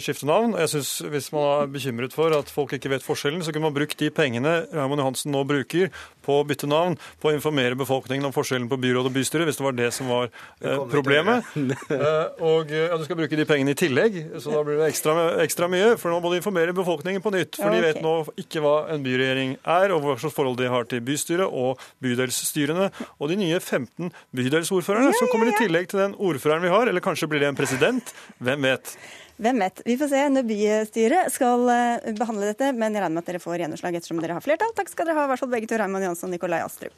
skifte navn. Jeg synes Hvis man er bekymret for at folk ikke vet forskjellen, så kunne man brukt de pengene Raymond Johansen nå bruker på å bytte navn, på å informere befolkningen om forskjellen på byråd og bystyre, hvis det var det som var eh, problemet. Eh, og ja, du skal bruke de pengene i tillegg, så da blir det ekstra, ekstra mye. For nå må du informere befolkningen på nytt. For de vet nå ikke hva en byregjering er, og hva slags forhold de har til bystyret og bydelsstyrene. Og de nye 15 bydelsordførerne som kommer i tillegg til den ordføreren vi har. Eller kanskje blir det en president. Hvem vet? Hvem vet. Vi får se når bystyret skal eh, behandle dette, men jeg regner med at dere får gjennomslag ettersom dere har flertall. Takk skal dere ha, i hvert fall begge to, Raymond Jansson og Nikolai Astrup.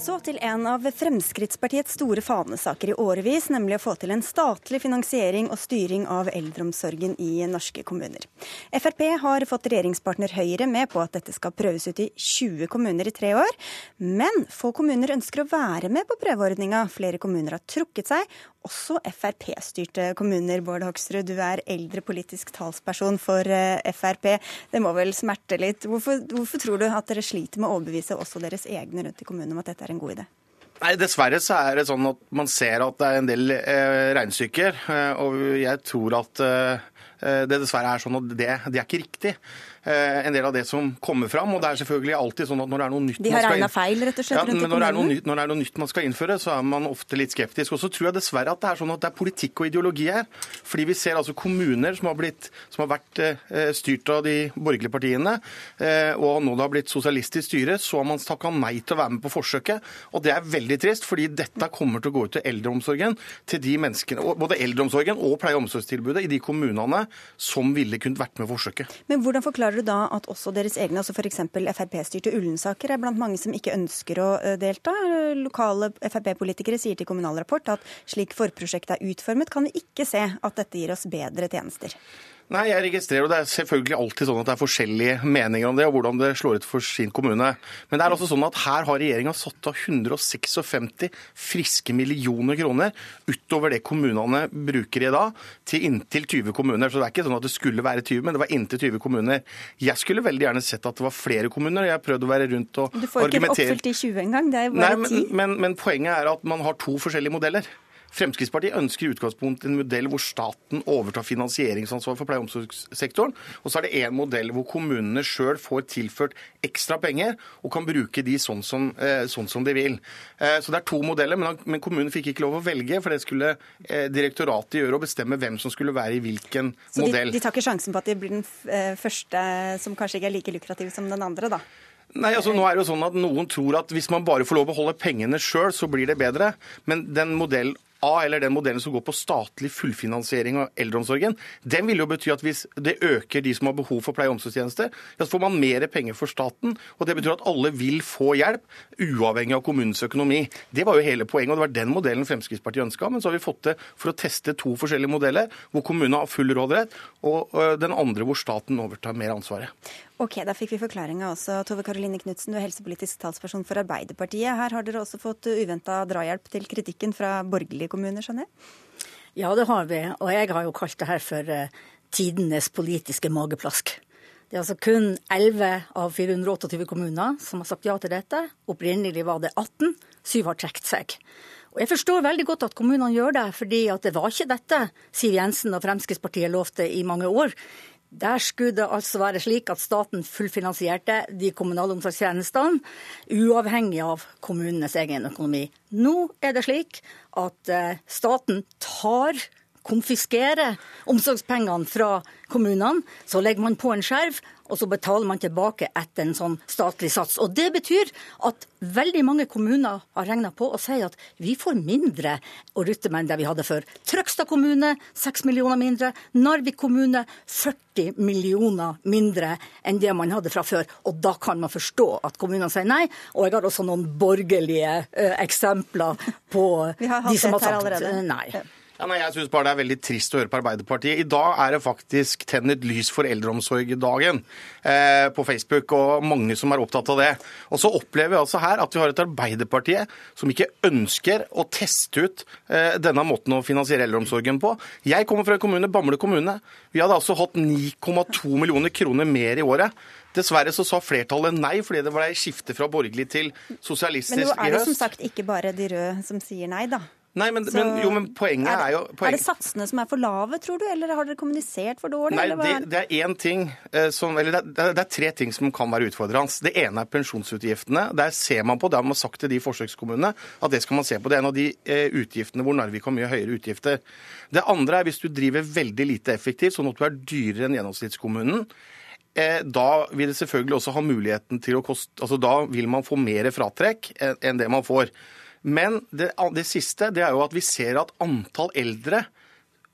Så til en av Fremskrittspartiets store fanesaker i årevis, nemlig å få til en statlig finansiering og styring av eldreomsorgen i norske kommuner. Frp har fått regjeringspartner Høyre med på at dette skal prøves ut i 20 kommuner i tre år. Men få kommuner ønsker å være med på prøveordninga. Flere kommuner har trukket seg, også Frp-styrte kommuner. Bård Hoksrud, du er eldre politisk talsperson for eh, Frp. Det må vel smerte litt. Hvorfor, hvorfor tror du at dere sliter med å overbevise også deres egne rundt i kommunene om at dette er en god idé? Nei, Dessverre så er det sånn at man ser at det er en del eh, regnestykker. Eh, og jeg tror at eh, det dessverre er sånn at det, det er ikke riktig. Eh, en del av det som kommer fram. Og det er selvfølgelig alltid sånn at når det er noe nytt De har man skal regna feil, rett og slett, ja, men når det, nytt, når det er noe nytt man skal innføre, så er man ofte litt skeptisk. Og så tror jeg dessverre at det er sånn at det er politikk og ideologi her. Fordi vi ser altså kommuner som har, blitt, som har vært eh, styrt av de borgerlige partiene, eh, og nå det har blitt sosialistisk styre, så har man takka nei til å være med på forsøket. Og det er veldig trist, fordi dette kommer til å gå ut til eldreomsorgen, til de menneskene, både eldreomsorgen og pleie- og omsorgstilbudet i de kommunene som ville kunnet vært med forsøket. Men hvordan forklarer du da at også deres egne, altså f.eks. Frp-styrte Ullensaker, er blant mange som ikke ønsker å eh, delta? Lokale Frp-politikere sier til Kommunal Rapport at slik forprosjektet er utformet, kan vi ikke se at dette gir oss bedre tjenester. Nei, jeg registrerer, og Det er selvfølgelig alltid sånn at det er forskjellige meninger om det, og hvordan det slår ut for sin kommune. Men det er altså sånn at her har regjeringa satt av 156 friske millioner kroner utover det kommunene bruker i dag, til inntil 20 kommuner. Så det er ikke sånn at det skulle være 20, men det var inntil 20 kommuner. Jeg skulle veldig gjerne sett at det var flere kommuner. Jeg har prøvd å være rundt og argumentere. Du får ikke oppfylt de 20 engang, det er jo bare 10. Nei, men, men, men poenget er at man har to forskjellige modeller. Fremskrittspartiet ønsker i utgangspunktet en modell hvor staten overtar finansieringsansvar for pleie- og omsorgssektoren. Og så er det en modell hvor kommunene sjøl får tilført ekstra penger og kan bruke de sånn som, eh, sånn som de vil. Eh, så det er to modeller, men, kommunen fikk ikke lov å velge, for det skulle eh, direktoratet gjøre og bestemme hvem som skulle være i hvilken Så de, modell. de tar ikke sjansen på at de blir den første som kanskje ikke er like lukrativ som den andre, da? Nei, altså nå er det jo sånn at Noen tror at hvis man bare får lov å holde pengene sjøl, så blir det bedre. Men den modell A, eller den modellen som går på statlig fullfinansiering av eldreomsorgen, den vil jo bety at hvis det øker de som har behov for pleie- og omsorgstjenester, så får man mer penger for staten. Og det betyr at alle vil få hjelp, uavhengig av kommunens økonomi. Det var jo hele poenget, og det var den modellen Fremskrittspartiet ønska. Men så har vi fått det for å teste to forskjellige modeller, hvor kommunene har full råderett, og øh, den andre hvor staten overtar mer ansvaret. Ok, Da fikk vi forklaringa også. Tove Karoline Knutsen, du er helsepolitisk talsperson for Arbeiderpartiet. Her har dere også fått uventa drahjelp til kritikken fra borgerlige kommuner, skjønner jeg? Ja, det har vi. Og jeg har jo kalt det her for uh, tidenes politiske mageplask. Det er altså kun 11 av 428 kommuner som har sagt ja til dette. Opprinnelig var det 18. Syv har trukket seg. Og Jeg forstår veldig godt at kommunene gjør det, fordi at det var ikke dette Siv Jensen og Fremskrittspartiet lovte i mange år. Der skulle det altså være slik at staten fullfinansierte de kommunale omsorgstjenestene, uavhengig av kommunenes egen økonomi. Nå er det slik at eh, staten tar konfiskerer omsorgspengene fra kommunene. Så legger man på en skjerv, og så betaler man tilbake etter en sånn statlig sats. Og Det betyr at veldig mange kommuner har regna på og sier at vi får mindre å rutte med enn det vi hadde før. Trøgstad kommune 6 millioner mindre. Narvik kommune 40 millioner mindre enn det man hadde fra før. Og da kan man forstå at kommunene sier nei. Og jeg har også noen borgerlige eh, eksempler på de som har sagt eh, nei. Ja, nei, jeg synes bare det er veldig trist å høre på Arbeiderpartiet. I dag er det faktisk Tenn et lys for eldreomsorg-dagen eh, på Facebook, og mange som er opptatt av det. Og så opplever vi altså her at vi har et Arbeiderpartiet som ikke ønsker å teste ut eh, denne måten å finansiere eldreomsorgen på. Jeg kommer fra en kommune, Bamble kommune. Vi hadde altså hatt 9,2 millioner kroner mer i året. Dessverre så sa flertallet nei, fordi det ble skifte fra borgerlig til sosialistisk i høst. Men nå er det som sagt ikke bare de røde som sier nei, da. Nei, men, Så men, jo, men poenget er, er, jo poenget. er det satsene som er for lave, tror du, eller har dere kommunisert for dårlig? Nei, det, det? er én ting eh, som Eller det er, det er tre ting som kan være utfordrende. Det ene er pensjonsutgiftene. Der ser man på, det har man sagt til de forsøkskommunene, at det skal man se på. Det er en av de eh, utgiftene hvor Narvik har mye høyere utgifter. Det andre er hvis du driver veldig lite effektivt, sånn at du er dyrere enn gjennomsnittskommunen. Eh, da vil det selvfølgelig også ha muligheten til å koste Altså da vil man få mer fratrekk enn det man får. Men det, det siste det er jo at vi ser at antall eldre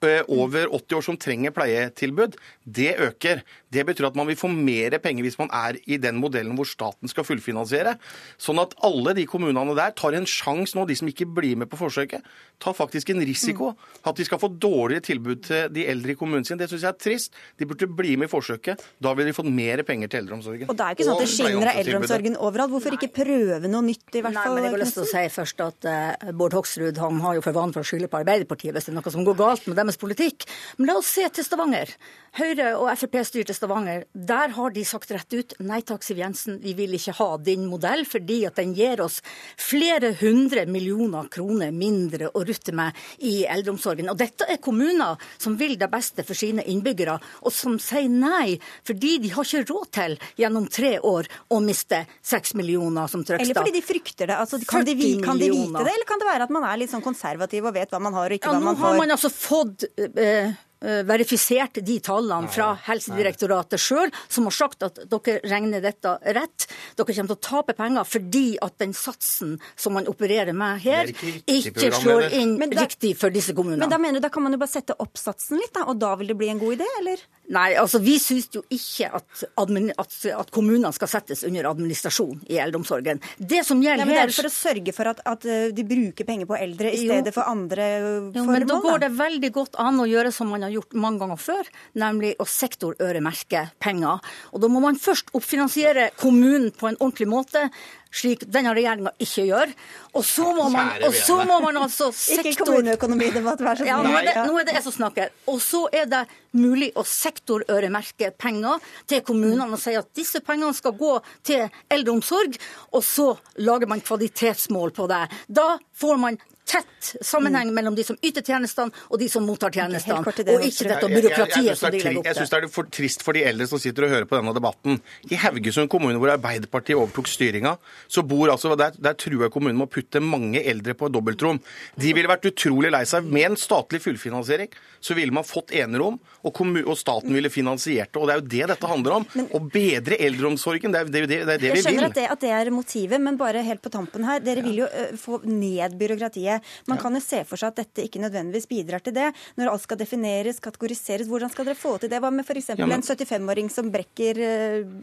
eh, over 80 år som trenger pleietilbud, det øker. Det betyr at man vil få mer penger hvis man er i den modellen hvor staten skal fullfinansiere. Sånn at alle de kommunene der tar en sjanse nå, de som ikke blir med på forsøket, tar faktisk en risiko. At de skal få dårligere tilbud til de eldre i kommunen sin. Det syns jeg er trist. De burde bli med i forsøket. Da ville de fått mer penger til eldreomsorgen. Og det er jo ikke sånn at det skinner av eldreomsorgen overalt. Hvorfor ikke prøve noe nytt, i hvert Nei, fall? men jeg har lyst til å si først at uh, Bård Hoksrud han har jo for vane for å skylde på Arbeiderpartiet hvis det er noe som går galt med deres politikk. Men la oss se til Stavanger. Høyre og Frp Stavanger. Der har de sagt rett ut nei takk, Siv Jensen, vi vil ikke ha din modell fordi at den gir oss flere hundre millioner kroner mindre å rutte med i eldreomsorgen. Og dette er kommuner som vil det beste for sine innbyggere, og som sier nei fordi de har ikke råd til gjennom tre år å miste seks millioner som Trøgstad. Eller fordi de frykter det. Altså, kan, de, kan de vite det, eller kan det være at man er litt sånn konservativ og vet hva man har og ikke Ja, hva nå har man altså fått eh, verifisert de tallene fra Helsedirektoratet sjøl, som har sagt at dere regner dette rett. Dere kommer til å tape penger fordi at den satsen som man opererer med her, ikke ikke, slår inn da- riktig for disse kommunene. Men da mener du, da kan man jo bare sette opp satsen litt, da, og da vil det bli en god idé, eller? Nei, altså vi syns jo ikke at, at, at kommunene skal settes under administrasjon i eldreomsorgen. Det som Ja, gjelder men det er for å sørge for at, at uh, de bruker penger på eldre i Jo. stedet for andre formål. Jo, men da går det veldig godt an å gjøre som man har gjort mange ganger før, nemlig å sektorøremerke penger. Og da må man først oppfinansiere kommunen på en ordentlig måte, slik denne regjeringa ikke gjør. Og så må man, og så må man altså Ikke sektor... kommuneøkonomidebatt, vær så Ja, snill. Ja. nå er det jeg som snakker. Og så er det mulig å sektorøremerke penger til kommunene og si at disse pengene skal gå til eldreomsorg, og så lager man kvalitetsmål på det. Da får man tett sammenheng mellom de som yter tjenestene og de som mottar tjenestene, og ikke dette Jeg- jeg- jeg byråkratiet som de legger opp til. Jeg syns det er for trist for de eldre som sitter og hører på denne debatten. I Haugesund kommune, hvor Arbeiderpartiet overtok styringa, så bor altså Der, der truer jeg kommunen med å putte mange eldre på et dobbeltrom. De ville vært utrolig lei seg. Med en statlig fullfinansiering så ville man fått enerom, og, og staten ville finansiert det. Og det er jo det dette handler om. Å bedre eldreomsorgen. Det er det, jo det, det, er det Jeg vi skjønner vil. at det, at det er motivet, men bare helt på tampen her. Dere vil jo få ned byråkratiet. Man kan jo se for seg at dette ikke nødvendigvis bidrar til det. Når alt skal defineres, kategoriseres, hvordan skal dere få til det? Hva med f.eks. Ja, men- en 75-åring som brekker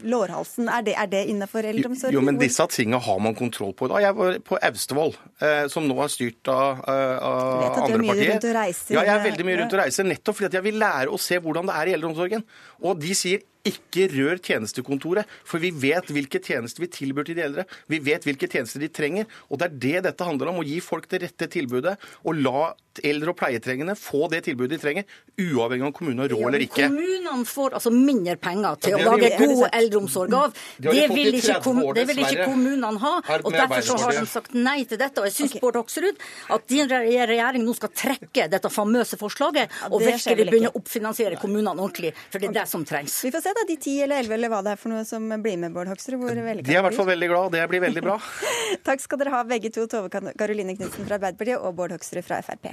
lårhalsen? Er det, er det innenfor eldreomsorgen? Jo, men disse tingene har man kontroll på. Da jeg var på Austevoll, eh, som nå er styrt av, eh, av vet at du er andre mye partier. rundt og reiser, Ja, jeg er eh, veldig mye rundt ja. og reiser, nettopp fordi at jeg vil lære å se hvordan det er i eldreomsorgen. Og de sier ikke rør tjenestekontoret, for vi vet hvilke tjenester vi tilbyr til de eldre. Vi vet hvilke tjenester de trenger. Og det er det dette handler om, å gi folk det rette tilbudet. Og la eldre og pleietrengende få det tilbudet de trenger, uavhengig av om kommunen har råd eller ikke. Kommunene får altså mindre penger til Ja, å de lage gjort, god eldreomsorg av. Det de Det vil ikke, år, det vil ikke kommunene ha. Og Derfor så har de sagt nei til dette. Og jeg syns Bård Hoksrud at din regjering nå skal trekke dette famøse forslaget og det vel virkelig begynne å oppfinansiere kommunene ordentlig. For det er det som trengs. Vi får se da, de ti eller elleve eller hva det er for noe som blir med, Bård Hoksrud. Hvor De er i hvert fall veldig glad, og det blir veldig bra. Takk skal dere ha, begge to. Tove Karoline Knutsen fra Arbeiderpartiet og Bård Hoksrud fra Frp.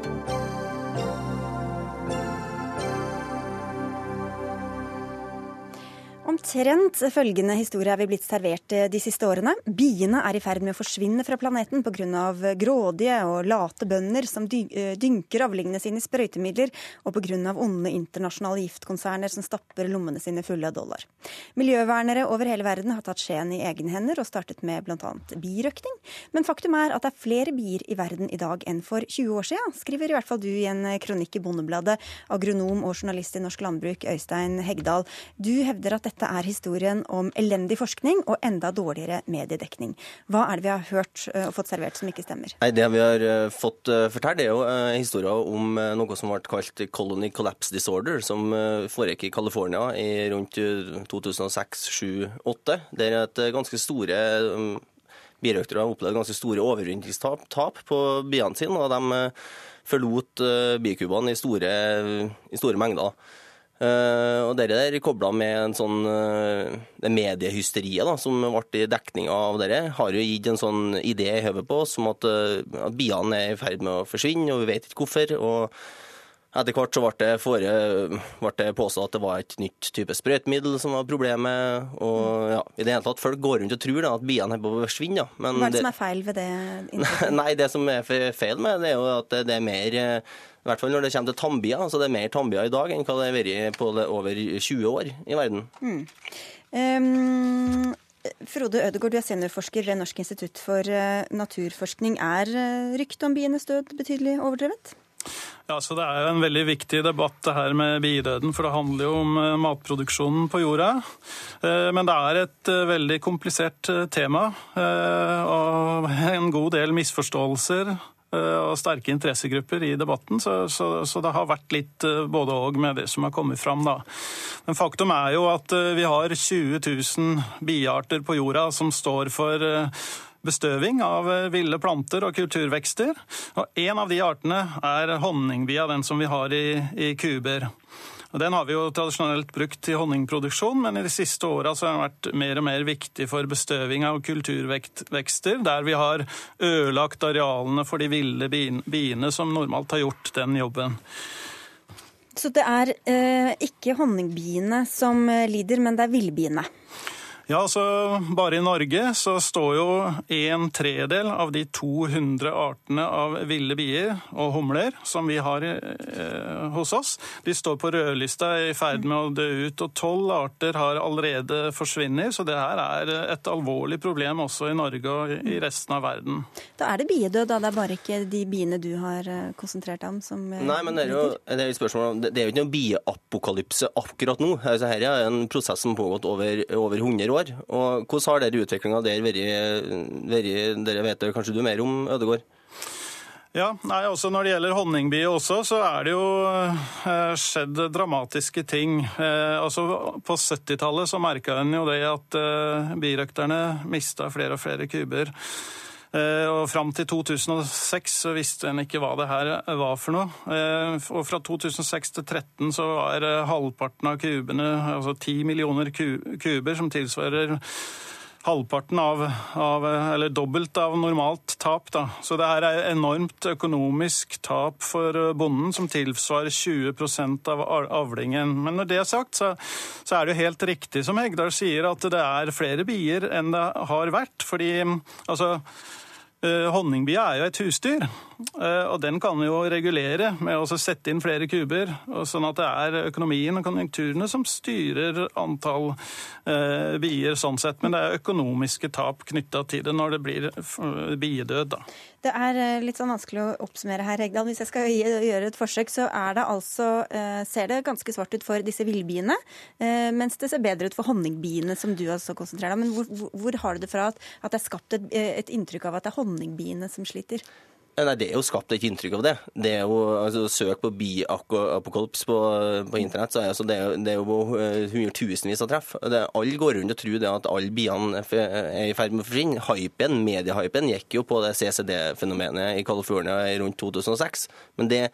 Omtrent følgende historie er vi blitt servert de siste årene. Biene er i ferd med å forsvinne fra planeten pga. grådige og late bønder som eh, dynker avlingene sine i sprøytemidler, og pga. onde internasjonale giftkonserner som stapper lommene sine fulle av dollar. Miljøvernere over hele verden har tatt skjeen i egne hender og startet med bl.a. birøkting. Men faktum er at det er flere bier i verden i dag enn for 20 år siden, skriver i hvert fall du i en kronikk i Bondebladet, agronom og journalist i Norsk Landbruk, Øystein Hegdal. Du hevder at dette er historien om elendig forskning og enda dårligere mediedekning. Hva er det vi har hørt eh, og fått servert som ikke stemmer? Nei, Det vi har eh, fått uh, fortalt, er jo historien om eh, noe som ble kalt colony collapse disorder, som foregikk i California i rundt 2006-2008. Der et eh, ganske store um, birøktere opplevde ganske store overvintringstap på biene sine, og de eh, forlot bykubene i i store mengder. Eh, og dere der kobla med en sånn uh, det mediehysteriet da, som ble i dekninga av dere, har jo gitt en sånn idé i hodet på oss om at, uh, at biene er i ferd med å forsvinne, og vi vet ikke hvorfor. og etter hvert så ble det, fore, ble det påstått at det var et nytt type sprøytemiddel som var problemet. og ja, I det hele tatt, Folk går rundt og tror da, at biene er på å forsvinne. Hva er det det- som er feil ved det? inntrykket? Nei, det som er feil med det, er jo at det er mer eh, I hvert fall når det kommer til tannbier. Altså det er mer tannbier i dag enn hva det har vært på over 20 år i verden. Mm. Um, Frode Ødegård, du er seniorforsker ved Norsk institutt for eh, naturforskning. Er uh, ryktet om bienes død betydelig overdrevet? Ja, så Det er jo en veldig viktig debatt det her med bidøden, for det handler jo om eh, matproduksjonen på jorda. Eh, Men det er et eh, veldig komplisert tema, og en god del misforståelser og sterke interessegrupper i debatten, så, så, så det har vært litt både og med det som har kommet fram. da. Men faktum er jo at vi har 20 000 biarter på jorda som står for bestøving av eh, ville planter og kulturvekster. Og en av de artene er honningbia, den som vi har i, i kuber. Den har vi jo tradisjonelt brukt til honningproduksjon, men i de siste åra har den vært mer og mer viktig for bestøving av kulturvekster, der vi har ødelagt arealene for de ville biene som normalt har gjort den jobben. Så det er eh, ikke honningbiene som eh, lider, men det er villbiene? Ja, så Bare i Norge så står jo en tredel av de 200 artene av ville bier og humler som vi har eh, hos oss, de står på rødlista i ferd med å dø ut. Og tolv arter har allerede forsvunnet, så det her er et alvorlig problem også i Norge og i resten av verden. Da er det biedød, da. Det er bare ikke de biene du har eh, konsentrert deg om som eh, Nei, men det er jo, det er jo spørsmål, det er jo ikke noen bieapokalypse akkurat nå. Altså, her er en prosess som har pågått over, over 100 år år. Og Hvordan har dere utviklinga der vært? Dere vet det kanskje du mer om, Ødegård? Ja, nei, også Når det gjelder honningbie også, så er det jo eh, skjedd dramatiske ting. Eh, altså På 70-tallet så merka en jo det at eh, birøkterne mista flere og flere kuber. Eh, og Fram til 2006 så visste en ikke hva det her var for noe. Eh, og Fra 2006 til 2013 så var eh, halvparten av kubene, altså 10 millioner kuber, som tilsvarer halvparten av, av, eller dobbelt av normalt tap. Da. Så det her er enormt økonomisk tap for bonden, som tilsvarer 20% av avlingen. Men når det er sagt, så, så, er det jo helt riktig som Hegdal sier, at det er flere bier enn det har vært. Fordi altså Honningbia er jo et husdyr, eh, og den kan jo regulere med å sette inn flere kuber. Sånn at det er økonomien og konjunkturene som styrer antall eh, bier sånn sett. Men det er økonomiske tap knytta til det når det blir biedød, da. Det er eh, litt sånn vanskelig å oppsummere her, Hegdal. Hvis jeg skal gjøre et forsøk, så er det altså, eh, ser det ganske svart ut for disse villbiene, eh, mens det ser bedre ut for honningbiene, som du også konsentrerer deg om. Men hvor, hvor, har du det fra at, at det er skapt et, et inntrykk av at det er honningbiene som sliter? Nei, Det er jo skapt et inntrykk av det. Det er jo, altså, Søk på biapokalyps på, på internett, så er altså, det, er, det er jo hundretusenvis av treff. Det, alle går rundt og tror det at alle biene er i ferd med å forsvinne. Hypen, Mediehypen gikk jo på det CCD-fenomenet i California rundt 2006. Men det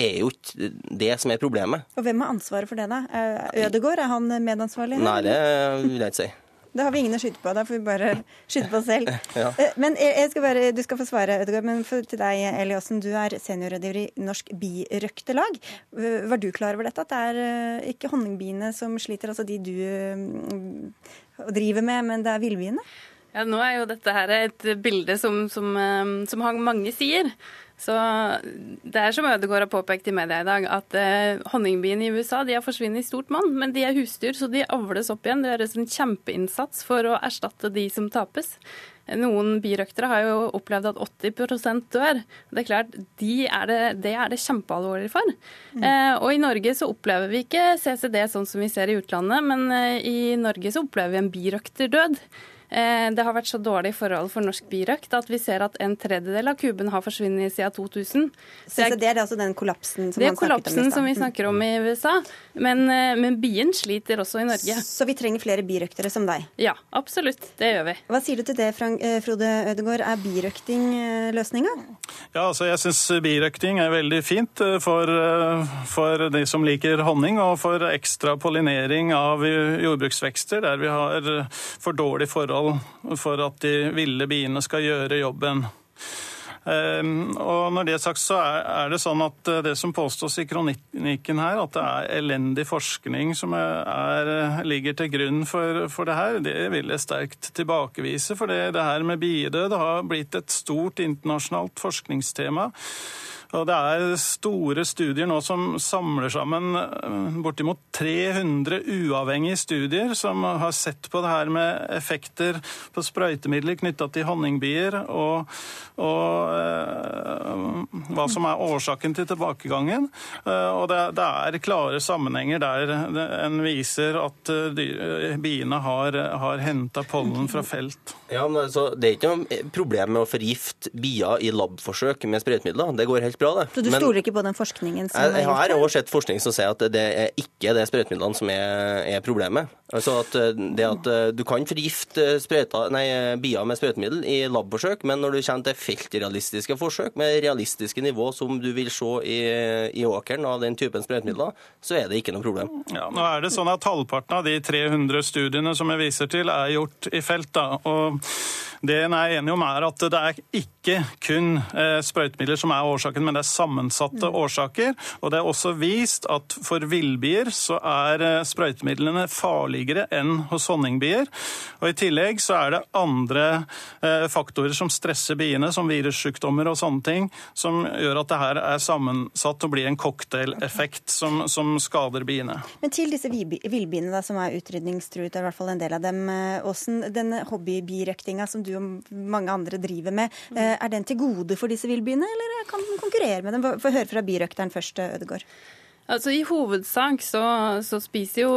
er jo ikke det som er problemet. Og Hvem har ansvaret for det, da? Ødegård, er han medansvarlig? Nei, det vil jeg ikke si. Da har vi ingen å skyte på. Da får vi bare skyte på oss selv. Ja. Eh, men jeg skal bare, Du skal få svare, Ødegaard. Men for, til deg, Eliassen. Du er seniorrådgiver i Norsk birøktelag. Eh, var du klar over dette? At det er eh, ikke honningbiene som sliter, altså de du driver med, men det er villbiene? Ja, nå er jo dette her et bilde som, som, som har mange sider. Så det er som Ødegaard har påpekt i media i dag, at eh, honningbiene i USA de har forsvunnet i stort monn, men de er husdyr, så de avles opp igjen. Det gjøres en kjempeinnsats for å erstatte de som tapes. Noen birøktere har jo opplevd at 80% dør. Det er klart, de er det, det, er det kjempealvorlig for. Mm. Eh, og i Norge så opplever vi ikke CCD sånn som vi ser i utlandet, men eh, i Norge så opplever vi en birøkterdød. Eh, det har vært så dårlige forhold for norsk birøkt at vi ser at en tredjedel av kuben har forsvunnet siden 2000. Så det er altså den kollapsen som det er kollapsen som vi snakker om i USA. Men, eh, men bien sliter også i Norge. Så vi trenger flere birøktere som deg? Ja, absolutt. Det gjør vi. Hva sier du til det, Frank, eh, Frode Ødegård? Er birøkting løsninga? Ja, altså jeg syns birøkting er veldig fint for, for de som liker honning, og for ekstra pollinering av jordbruksvekster der vi har for dårlig forhold forhold for at de ville biene skal gjøre jobben. Ehm, og når det er sagt, så er det sånn at eh, det som påstås i kronikken her, at det er elendig forskning som er, ligger til grunn for, for, det her, det vil jeg sterkt tilbakevise. For det, det her med biedød har blitt et stort internasjonalt forskningstema. Og det er store studier nå som samler sammen eh, bortimot 300 uavhengige studier som har sett på det her med effekter på sprøytemidler knytta til honningbier, og, og eh, hva som er årsaken til tilbakegangen. Uh, og det, det, er klare sammenhenger der en viser at dyr, biene har, har henta pollen fra felt. Ja, men altså, Det er ikke noe problem med å forgifte bier i labforsøk med sprøytemidler. Det går helt bra, det. Så du men, stoler ikke på den forskningen som jeg, jeg har også sett forskning som sier at det er ikke det sprøytemidlene som er, er, problemet. Altså at det at Du kan forgifte bier med sprøytemiddel i labforsøk, men når du kommer til feltrealistiske forsøk med realistiske nivå som du vil se i, i åkeren av den typen sprøytemidler, så er det ikke noe problem. Ja, nå er det sånn at Halvparten av de 300 studiene som jeg viser til, er gjort i felt. Da. og det en er enig om er at Det er ikke kun eh, sprøytemidler som er årsaken, men det er sammensatte mm. årsaker. Og Det er også vist at for villbier så er eh, sprøytemidlene farligere enn hos honningbier. Og I tillegg så er det andre eh, faktorer som stresser biene, som virussykdommer og sånne ting, som gjør at det her er sammensatt og blir en cocktaileffekt som, som skader biene. Men til disse villbiene som er utrydningstruet, i hvert fall en del av dem. Åsen. den hobbybirøktinga som du og mange andre driver med. Eh, er den til gode for disse villbiene, eller kan den konkurrere med dem? Få høre fra birøkteren først, Ødegaard. Altså, I hovedsak så, så spiser jo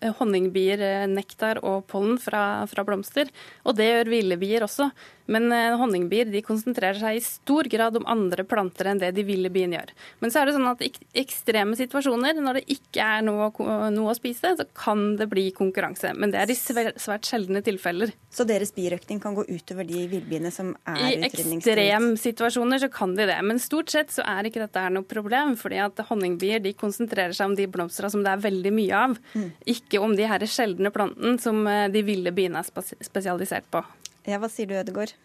Eh, honningbier eh, nektar og pollen fra, fra, blomster. Og det gjør ville bier også. Men eh, honningbier de konsentrerer seg i stor grad om andre planter enn det de ville bien gjør. Men så er det sånn at i ekstreme situasjoner, når det ikke er noe, noe, å spise, så kan det bli konkurranse. Men det er i svært sjeldne tilfeller. Så deres birøkning kan gå utover de villbiene som er I ekstremsituasjoner så kan de det. Men stort sett så er ikke dette noe problem, fordi at honningbier de konsentrerer seg om de blomstene som det er veldig mye av. Mm. Ikke ikke om de her sjeldne plantene som eh, de ville biene er spesialisert på. Ja, Hva sier du, Ødegaard?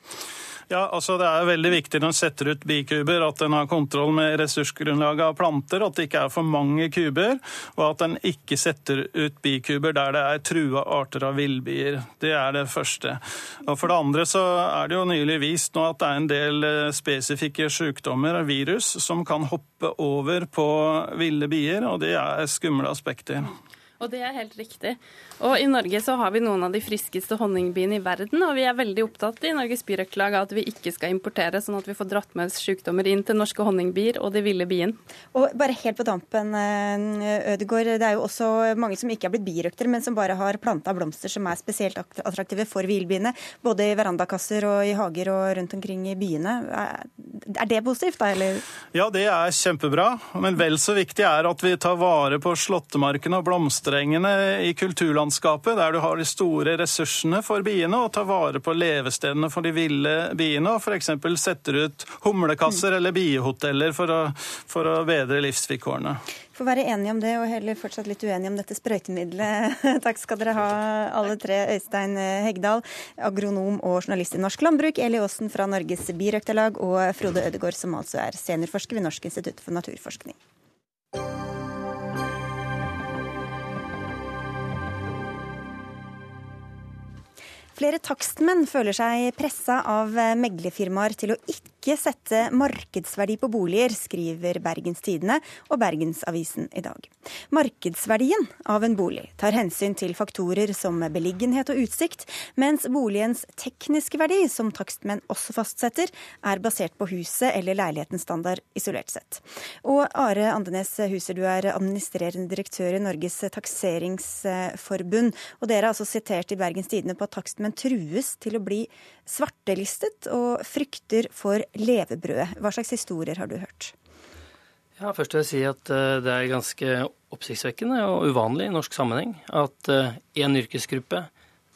Ja, altså Det er veldig viktig når en setter ut bikuber at en har kontroll med ressursgrunnlaget av planter, at det ikke er for mange kuber, og at en ikke setter ut bikuber der det er trua arter av villbier. Det er det første. Og For det andre så er det jo nylig vist nå at det er en del eh, spesifikke sykdommer, virus, som kan hoppe over på ville bier, og det er skumle aspekter. Og det er helt riktig. Og i Norge så har vi noen av de friskeste honningbiene i verden, og vi er veldig opptatt i Norges Birøktlag av at vi ikke skal importere, sånn at vi får dratt med oss sykdommer inn til norske honningbier og de ville bien. Og bare helt på dampen, eh, Ødegård, det er jo også mange som ikke er blitt birøktere, men som bare har planta blomster som er spesielt attraktive for villbiene, både i verandakasser og i hager og rundt omkring i byene. Er det positivt, da, eller? Ja, det er kjempebra, men vel så viktig er at vi tar vare på slåttemarkene og blomster hovedterrengene i kulturlandskapet, der du har de store ressursene for biene, og tar vare på levestedene for de ville biene, og f.eks. setter ut humlekasser eller biehoteller for å, for å bedre livsvilkårene. Får være enige om det, og heller fortsatt litt uenige om dette sprøytemiddelet. Takk skal dere ha, alle tre. Øystein Hegdal, agronom og journalist i Norsk Landbruk, Eli Aasen fra Norges Birøkterlag, og Frode Ødegård, som altså er seniorforsker ved Norsk institutt for naturforskning. Flere takstmenn føler seg pressa av meglerfirmaer til å ikke sette markedsverdi på boliger, skriver Bergens Tidende og Bergensavisen i dag. Markedsverdien av en bolig tar hensyn til faktorer som beliggenhet og utsikt, mens boligens tekniske verdi, som takstmenn også fastsetter, er basert på huset eller leilighetens standard isolert sett. Og Are Andenes Huser, du er administrerende direktør i Norges takseringsforbund, og dere er altså sitert i Bergens Tidende på at takstmenn men trues til å bli svartelistet og frykter for levebrødet. Hva slags historier har du hørt? Ja, Først vil jeg si at eh, det er ganske oppsiktsvekkende og uvanlig i norsk sammenheng at én eh, yrkesgruppe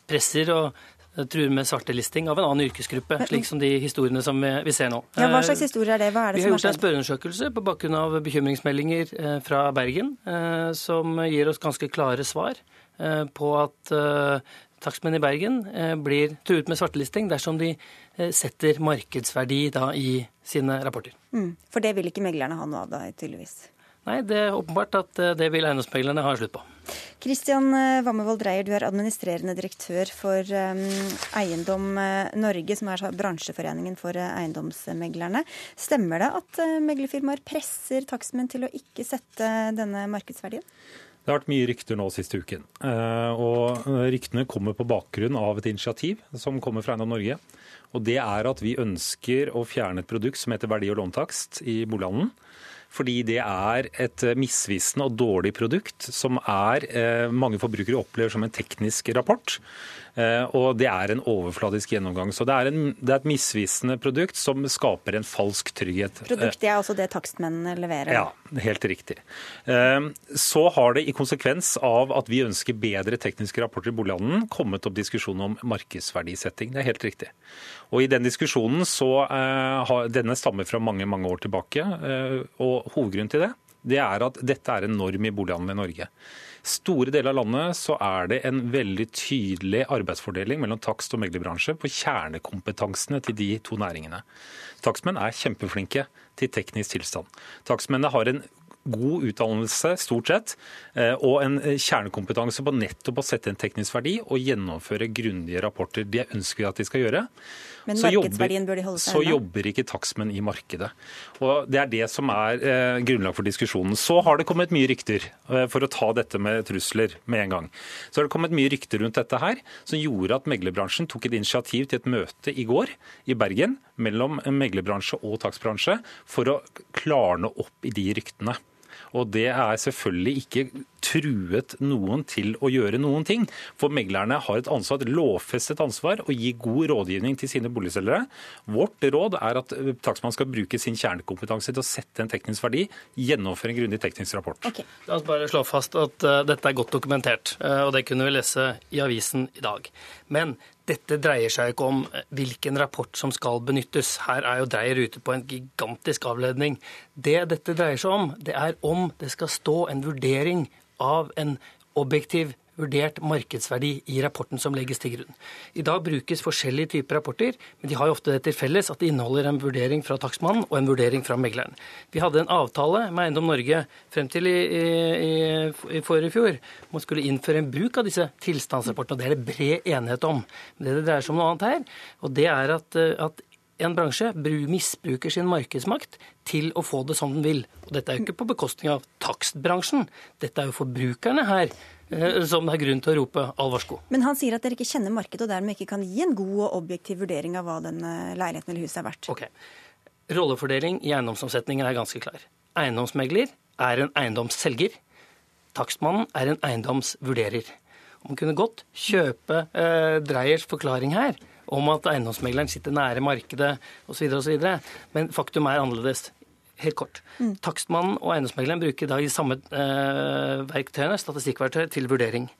presser og eh, truer med svartelisting av en annen yrkesgruppe, slik som de historiene som vi ser nå. Ja, Hva slags historier er det? Hva er det vi har gjort en spørreundersøkelse på bakgrunn av bekymringsmeldinger fra Bergen, som gir oss ganske klare svar på at takstmenn i Bergen eh, blir truet med svartelisting dersom de eh, setter markedsverdi da i sine rapporter. Mm, for det vil ikke meglerne ha noe av, da, tydeligvis? Nei, det er åpenbart at eh, det vil eiendomsmeglerne ha slutt på. Kristian Wammevold Dreyer, du er administrerende direktør for Eiendom Norge, som er bransjeforeningen for eiendomsmeglerne. Stemmer det at meglerfirmaer presser takstmenn til å ikke sette denne markedsverdien? Det har vært mye rykter nå siste uken. Eh, og Ryktene kommer på bakgrunn av et initiativ som kommer fra Eiendom Norge. Og Det er at vi ønsker å fjerne et produkt som heter verdi- og låntakst i bolighandelen. Fordi det er et misvisende og dårlig produkt som er, eh, mange forbrukere opplever som en teknisk rapport. Eh, og det er en overfladisk gjennomgang. Så det er, en, det er, et misvisende produkt som skaper en falsk trygghet. Produktet er altså det takstmennene leverer? Ja, helt riktig. Eh, så har det i konsekvens av at vi ønsker bedre tekniske rapporter i bolighandelen, kommet opp diskusjon om markedsverdisetting. Det er helt riktig. Og I den diskusjonen så har, Denne stammer fra mange mange år tilbake. Og Hovedgrunnen til det det er at dette er en norm i bolighandelen i Norge. Store deler av landet så er det en veldig tydelig arbeidsfordeling mellom takst- og meglerbransje på kjernekompetansene til de to næringene. Takstmenn er kjempeflinke til teknisk tilstand. Takstmennene har en god utdannelse, stort sett, eh, og en kjernekompetanse på nettopp å sette en teknisk verdi og gjennomføre grundige rapporter. Det ønsker vi at de skal gjøre. Men så jobber, bør de holde seg så jobber ikke takstmenn i markedet. Og Det er det som er eh, grunnlag for diskusjonen. Så har det kommet mye rykter, eh, for å ta dette med trusler med en gang. Så har det kommet mye rykter rundt dette her, som gjorde at meglerbransjen tok et initiativ til et møte i går i Bergen mellom meglerbransje og takstbransje for å klarne opp i de ryktene. Og det er selvfølgelig ikke truet noen til å gjøre noen ting. For meglerne har et ansvar, et lovfestet ansvar å gi god rådgivning til sine boligselgere. Vårt råd er at takstmannen skal bruke sin kjernekompetanse til å sette en teknisk verdi, gjennomføre en grundig teknisk rapport. La oss bare slå fast at uh, dette er godt dokumentert, uh, og det kunne vi lese i avisen i dag. Men dette dreier seg ikke om hvilken rapport som skal benyttes. Her er jo Dreyer ute på en gigantisk avledning. Det dette dreier seg om, det er om det skal stå en vurdering av en objektiv vurdert markedsverdi i rapporten som legges til grunn. I dag brukes forskjellige typer rapporter, men de har jo ofte det til felles at de inneholder en vurdering fra takstmannen og en vurdering fra megleren. Vi hadde en avtale med Eiendom Norge frem til i, i, i forrige fjor om man skulle innføre en bruk av disse tilstandsrapportene, og det er det bred enighet om. Men det det dreier seg om noe annet her, og det er at, at en bransje misbruker sin markedsmakt til å få det som den vil. Og dette er jo ikke på bekostning av takstbransjen. Dette er jo forbrukerne her eh, som det er grunn til å rope alvarsko. Men han sier at dere ikke kjenner markedet og dermed ikke kan gi en god og objektiv vurdering av hva den eh, leiligheten eller huset er verdt. Ok. Rollefordeling i eiendomsomsetningen er ganske klar. Eiendomsmegler er en eiendomsselger. Takstmannen er en eiendomsvurderer. Man kunne godt kjøpe eh, Dreyers forklaring her om at eiendomsmegleren sitter nære markedet osv., osv., men faktum er annerledes. Helt kort. Mm. Takstmannen og eiendomsmegleren bruker i de samme eh, verktøyene, statistikkverktøy, til vurdering.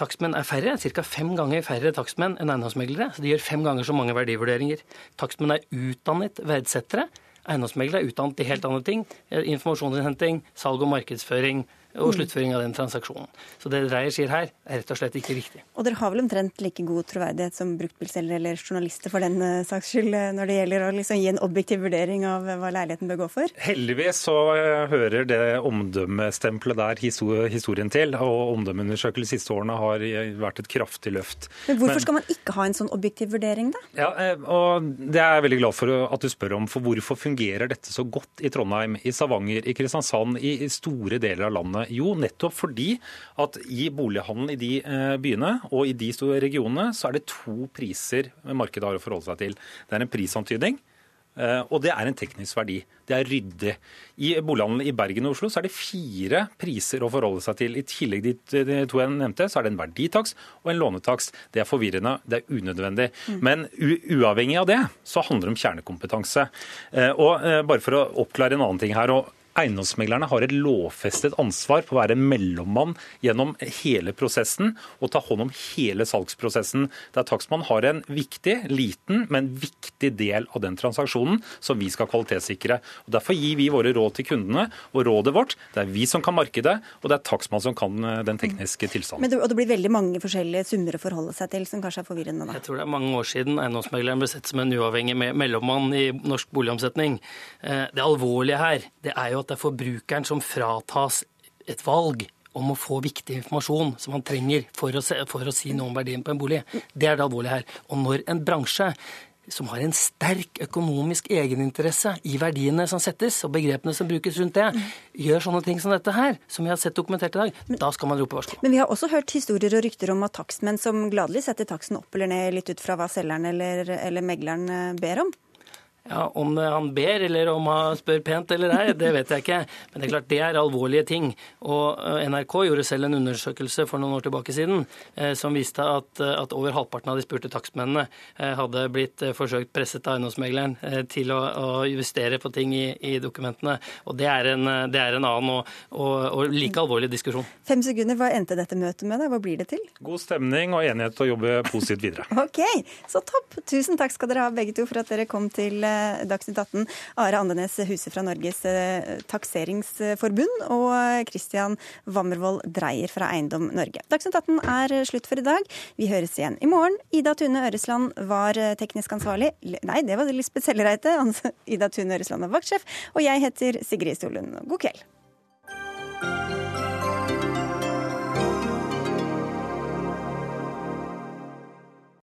Takstmenn er færre, ca. fem ganger færre takstmenn enn eiendomsmeglere. Så de gjør fem ganger så mange verdivurderinger. Takstmenn er utdannet verdsettere. Eiendomsmeglere er utdannet i helt andre ting. eh, Informasjonsinnhenting, salg og markedsføring og sluttføring av den transaksjonen. Så det Dreyer sier her, er rett og slett ikke riktig. Og dere har vel omtrent like god troverdighet som bruktbilselgere eller journalister for den eh, saks skyld, eh, når det gjelder å liksom gi en objektiv vurdering av eh, hva leiligheten bør gå for? Heldigvis så hører det omdømmestempelet der historien til, og omdømmeundersøkelser de siste årene har vært et kraftig løft. Men hvorfor Men- skal man ikke ha en sånn objektiv vurdering, da? Ja, og Det er jeg veldig glad for at du spør om. for Hvorfor fungerer dette så godt i Trondheim, i Stavanger, i Kristiansand, i i store deler av landet? Jo, nettopp fordi at i bolighandelen i de eh, byene og i de store regionene, så er det to priser markedet har å forholde seg til. Det er en prisantydning. eh, Og det er en teknisk verdi. Det er ryddig. I bolighandelen i Bergen og Oslo så er det fire priser å forholde seg til. I tillegg til de to jeg nevnte, så er det en verditaks og en lånetaks. Det er forvirrende, det er unødvendig. Men u uavhengig av det, så handler det om kjernekompetanse. Eh, Og eh, bare for å oppklare en annen ting her. og Eiendomsmeglerne har et lovfestet ansvar på å være mellommann gjennom hele prosessen og ta hånd om hele salgsprosessen. Der takstmann har en viktig, liten, men viktig del av den transaksjonen som vi skal kvalitetssikre. Og Derfor gir vi våre råd til kundene, og rådet vårt det er vi som kan markedet, og det er takstmann som kan eh, den tekniske tilstanden. Men det, og det blir veldig mange forskjellige summer å forholde seg til, som kanskje er forvirrende da. Jeg tror det er mange år siden eiendomsmegleren ble sett som en uavhengig mellommann i norsk boligomsetning. Eh, Det alvorlige her det er jo at det er forbrukeren som fratas et valg om å få viktig informasjon som han trenger for å, se, for å si noe om verdien på en bolig. Det er det alvorlige her. Og når en bransje som har en sterk økonomisk egeninteresse i verdiene som settes, og begrepene som brukes rundt det, gjør sånne ting som dette her, som vi har sett dokumentert i dag, da skal man rope varsko. Men vi har også hørt historier og rykter om at takstmenn som gladelig setter taksten opp eller ned litt ut fra hva selgeren eller, eller megleren eh, ber om. Ja, Om han ber eller om han spør pent eller ei, det vet jeg ikke. Men det er klart det er alvorlige ting. Og eh, NRK gjorde selv en undersøkelse for noen år tilbake siden eh, som viste at, eh, at over halvparten av de spurte takstmennene hadde blitt forsøkt presset av eiendomsmegleren til å, å, justere på ting i, i dokumentene. Og det er en, det er en annen og, og, og, like alvorlig diskusjon. Fem sekunder, Hva endte dette møtet med? da? Hva blir det til? God stemning og enighet til å jobbe positivt videre. ok, så topp. Tusen takk skal dere ha begge to for at dere kom til Dagsnytt 18. Are Andenes Huse fra Norges eh, takseringsforbund og Christian Wammervold Dreyer fra Eiendom Norge. Dagsnytt 18 er slutt for i dag. Vi høres igjen i morgen. Ida Tune Øresland var eh, teknisk ansvarlig. Nei, det var Lisbeth Sellereite. Ida Tune Øresland er vaktsjef. Og jeg heter Sigrid Solund. God kveld.